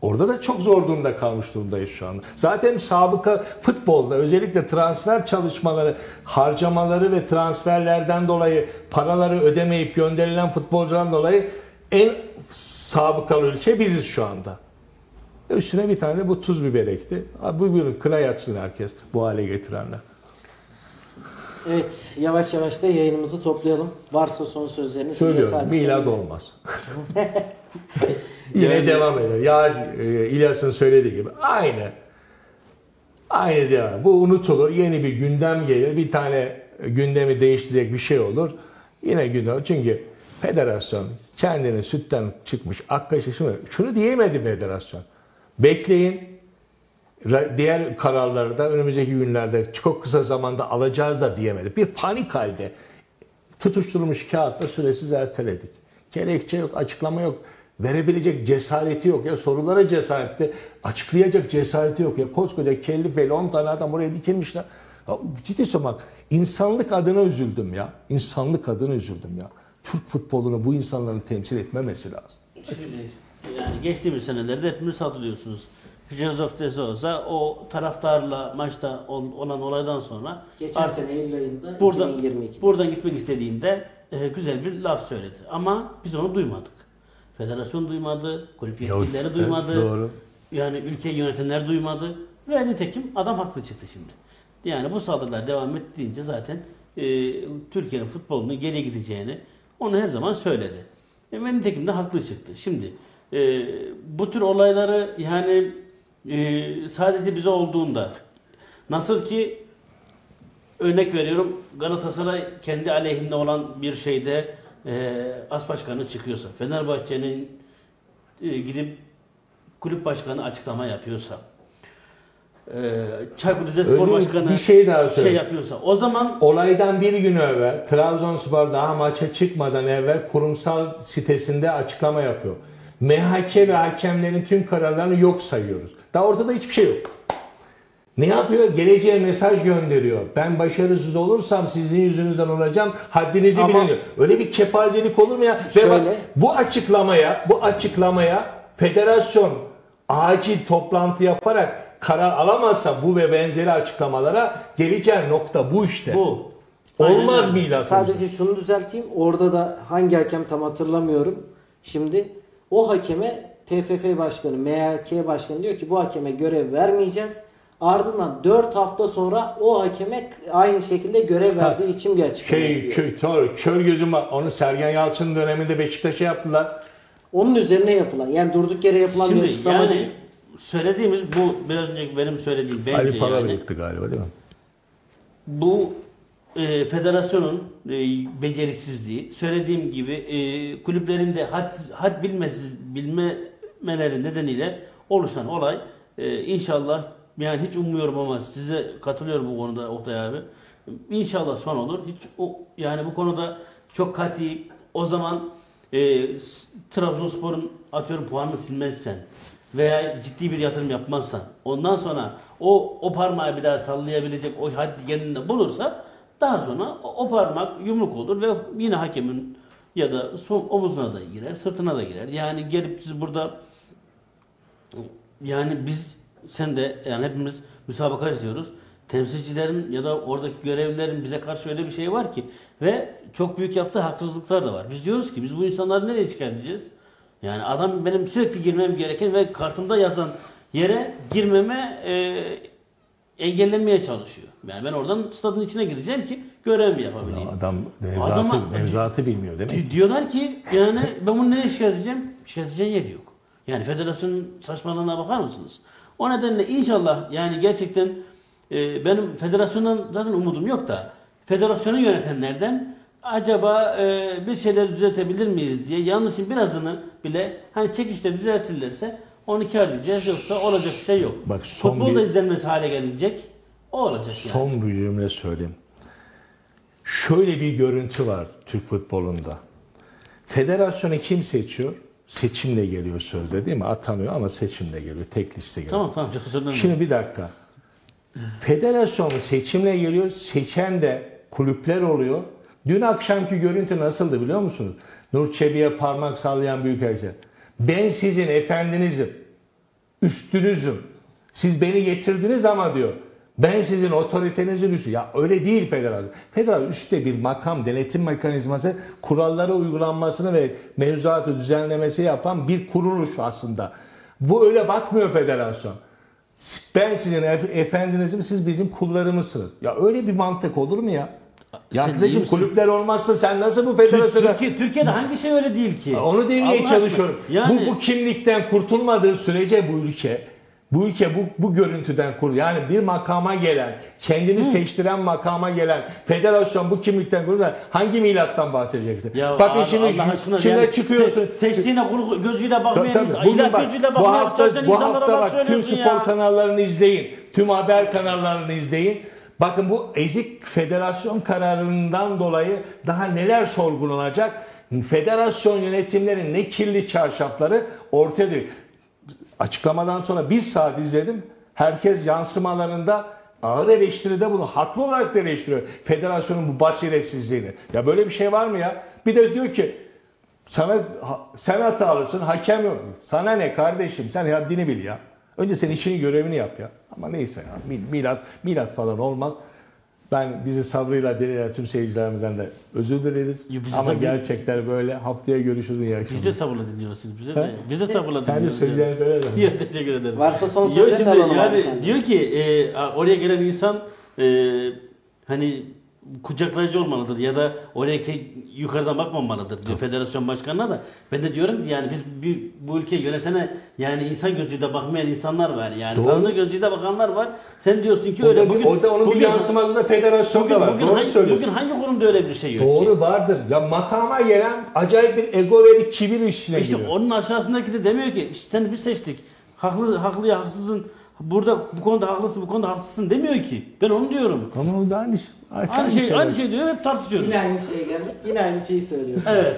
Orada da çok zor durumda kalmış durumdayız şu anda. Zaten sabıka futbolda özellikle transfer çalışmaları, harcamaları ve transferlerden dolayı paraları ödemeyip gönderilen futbolcudan dolayı en sabıkalı ülke biziz şu anda. Üstüne bir tane de bu tuz biber ekti. Abi buyurun kına yaksın herkes bu hale getirenler. Evet yavaş yavaş da yayınımızı toplayalım. Varsa son sözleriniz Söylüyorum milad olmaz. Yine devam eder. Ya e, İlyas'ın söylediği gibi aynı. Aynı devam. Bu unutulur. Yeni bir gündem gelir. Bir tane gündemi değiştirecek bir şey olur. Yine gündem. Çünkü federasyon kendini sütten çıkmış ak kaşığı. Şimdi şunu diyemedi federasyon. Bekleyin. Diğer kararları da önümüzdeki günlerde çok kısa zamanda alacağız da diyemedi. Bir panik halde tutuşturulmuş kağıtla süresiz erteledik. Gerekçe yok, açıklama yok. Verebilecek cesareti yok ya sorulara cesareti, açıklayacak cesareti yok ya. Koskoca kelli fel 10 tane adam oraya dikilmişler. Ya, ciddi söylüyorum bak insanlık adına üzüldüm ya. İnsanlık adına üzüldüm ya. Türk futbolunu bu insanların temsil etmemesi lazım. Şimdi yani geçtiğimiz senelerde hepimiz hatırlıyorsunuz. Joseph de Souza o taraftarla maçta ol- olan olaydan sonra Geçen artık sene Eylül ayında buradan, 2022. buradan gitmek istediğinde e, güzel bir laf söyledi. Ama biz onu duymadık. Federasyon duymadı, kulüp yetkilileri evet, duymadı. doğru. Yani ülkeyi yönetenler duymadı. Ve nitekim adam haklı çıktı şimdi. Yani bu saldırılar devam ettiğince zaten e, Türkiye'nin futbolunun geriye gideceğini onu her zaman söyledi. E, ve nitekim de haklı çıktı. Şimdi e, bu tür olayları yani e, sadece bize olduğunda nasıl ki örnek veriyorum Galatasaray kendi aleyhinde olan bir şeyde e, as başkanı çıkıyorsa Fenerbahçe'nin e, gidip kulüp başkanı açıklama yapıyorsa e, Çaykur Rizespor Başkanı bir şey daha söyle. şey yapıyorsa o zaman Olaydan bir gün evvel Trabzonspor daha maça çıkmadan evvel kurumsal sitesinde açıklama yapıyor. MHK ve hakemlerin tüm kararlarını yok sayıyoruz. Daha ortada hiçbir şey yok. Ne yapıyor? Geleceğe mesaj gönderiyor. Ben başarısız olursam sizin yüzünüzden olacağım. Haddinizi Ama- bilin diyor. Öyle bir kepazelik olur mu ya? Ve bak Şöyle. bu açıklamaya, bu açıklamaya federasyon acil toplantı yaparak karar alamazsa bu ve benzeri açıklamalara geleceği nokta bu işte. Bu. Olmaz Aynen öyle. milat Sadece şunu düzelteyim. Orada da hangi hakem tam hatırlamıyorum. Şimdi o hakeme TFF başkanı, MHK başkanı diyor ki bu hakeme görev vermeyeceğiz. Ardından 4 hafta sonra o hakeme aynı şekilde görev verdiği için bir açıklama Şey, yapıyor. kö, kör, kör gözüm var. Onu Sergen Yalçın'ın döneminde Beşiktaş'a yaptılar. Onun üzerine yapılan yani durduk yere yapılan bir Şimdi açıklama yani değil. söylediğimiz bu biraz önceki benim söylediğim bence Ali Palabı yani yıktı galiba değil mi? bu e, federasyonun e, beceriksizliği söylediğim gibi e, kulüplerin de had, had bilmesiz bilmemeleri nedeniyle oluşan olay e, inşallah yani hiç ummuyorum ama size katılıyorum bu konuda Oktay abi. İnşallah son olur. Hiç o yani bu konuda çok kati o zaman e, Trabzonspor'un atıyorum puanını silmezsen veya ciddi bir yatırım yapmazsan ondan sonra o o parmağı bir daha sallayabilecek o haddi kendinde bulursa daha sonra o, o parmak yumruk olur ve yine hakemin ya da son omuzuna da girer, sırtına da girer. Yani gelip siz burada yani biz sen de yani hepimiz müsabaka izliyoruz. Temsilcilerin ya da oradaki görevlilerin bize karşı öyle bir şey var ki ve çok büyük yaptığı haksızlıklar da var. Biz diyoruz ki biz bu insanları nereye çıkartacağız? Yani adam benim sürekli girmem gereken ve kartımda yazan yere girmeme e, engellemeye çalışıyor. Yani ben oradan stadın içine gireceğim ki görevimi yapabileyim. Adam mevzuatı, Adama- mevzuatı bilmiyor demek. Di- Diyorlar ki yani ben bunu nereye şikayet edeceğim? Şikayet edeceğin yer yok. Yani federasyonun saçmalığına bakar mısınız? O nedenle inşallah yani gerçekten e, benim federasyondan zaten umudum yok da federasyonu yönetenlerden acaba e, bir şeyler düzeltebilir miyiz diye yanlışın birazını bile hani çekişte düzeltirlerse onu kar edeceğiz yoksa olacak bir şey yok. Bak son Futbol da bir- izlenmesi hale gelecek. O olacak yani. Son bir cümle söyleyeyim. Şöyle bir görüntü var Türk futbolunda. Federasyonu kim seçiyor? Seçimle geliyor sözde değil mi? Atanıyor ama seçimle geliyor. Tek liste geliyor. Tamam tamam çok. Şimdi bir dakika. Federasyon seçimle geliyor. Seçen de kulüpler oluyor. Dün akşamki görüntü nasıldı biliyor musunuz? Nur Çebi'ye parmak sallayan büyükelçi. Ben sizin efendinizim. Üstünüzüm. Siz beni getirdiniz ama diyor. Ben sizin otoritenizin üstü. Ya öyle değil federasyon. Federasyon üstte bir makam, denetim mekanizması, kurallara uygulanmasını ve mevzuatı düzenlemesi yapan bir kuruluş aslında. Bu öyle bakmıyor federasyon. Ben sizin ef- efendinizim, siz bizim kullarımızsınız. Ya öyle bir mantık olur mu ya? Ya arkadaşım kulüpler olmazsa sen nasıl bu federasyona... Türkiye, Türkiye'de hangi şey öyle değil ki? Onu demeye Allah çalışıyorum. Yani Bu, bu kimlikten kurtulmadığı sürece bu ülke, bu ülke bu, bu görüntüden kur. Yani bir makama gelen, kendini seçtiren makama gelen federasyon bu kimlikten kurulur. Hangi milattan bahsedeceksin? Ya Bakın abi, şimdi, Allah şimdi yani çıkıyorsun. se- seçtiğine kuru gözüyle bakmayan Tabii. Bugün bak, gözüyle bu hafta, bu hafta bak tüm spor ya. kanallarını izleyin. Tüm haber kanallarını izleyin. Bakın bu ezik federasyon kararından dolayı daha neler sorgulanacak? Federasyon yönetimlerin ne kirli çarşafları ortaya diyor. Açıklamadan sonra bir saat izledim. Herkes yansımalarında ağır eleştiride bunu haklı olarak da eleştiriyor. Federasyonun bu basiretsizliğini. Ya böyle bir şey var mı ya? Bir de diyor ki sana sen hatalısın, hakem yok. Sana ne kardeşim? Sen haddini bil ya. Önce sen işini görevini yap ya. Ama neyse ya. mil- Milat, milat falan olmaz. Ben bizi sabrıyla dinleyen tüm seyircilerimizden de özür dileriz. Ya Ama sabır- gerçekler böyle. Haftaya görüşürüz. iyi Biz de sabırla dinliyorsunuz. Bize de, biz de sabırla Sen de dinliyoruz. söyleyeceğini söyle. de. Yok teşekkür ederim. Varsa son sözlerini alalım abi yani. Diyor ki e, oraya gelen insan e, hani kucaklayıcı olmalıdır ya da oraya ki yukarıdan bakmamalıdır diyor federasyon başkanına da. Ben de diyorum ki yani biz bu, bu ülkeyi yönetene yani insan gözüyle bakmayan insanlar var yani. Doğru. Tanrı gözüyle bakanlar var. Sen diyorsun ki O öyle da, bugün o da onun bugün, bir yansıması da federasyonda bugün, var. bugün, Doğru hangi, söylüyorsun. bugün hangi kurumda öyle bir şey yok ki? Doğru vardır. Ya makama gelen acayip bir ego ve bir kibir işine İşte giriyor. onun aşağısındaki de demiyor ki işte seni biz seçtik. Haklı, haklı ya haksızın. Burada bu konuda haklısın, bu konuda haksızsın demiyor ki. Ben onu diyorum. Ama o da aynı şey. Aynı şey, aynı şey diyor hep tartışıyoruz. Yine aynı şeye geldik. Yine aynı şeyi söylüyorsunuz. Evet.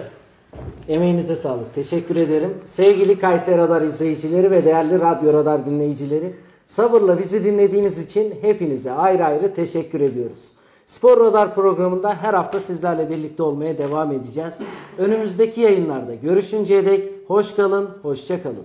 Emeğinize sağlık. Teşekkür ederim. Sevgili Kayseri Radar izleyicileri ve değerli Radyo Radar dinleyicileri, sabırla bizi dinlediğiniz için hepinize ayrı ayrı teşekkür ediyoruz. Spor Radar programında her hafta sizlerle birlikte olmaya devam edeceğiz. Önümüzdeki yayınlarda görüşünceye dek hoş kalın, hoşça kalın.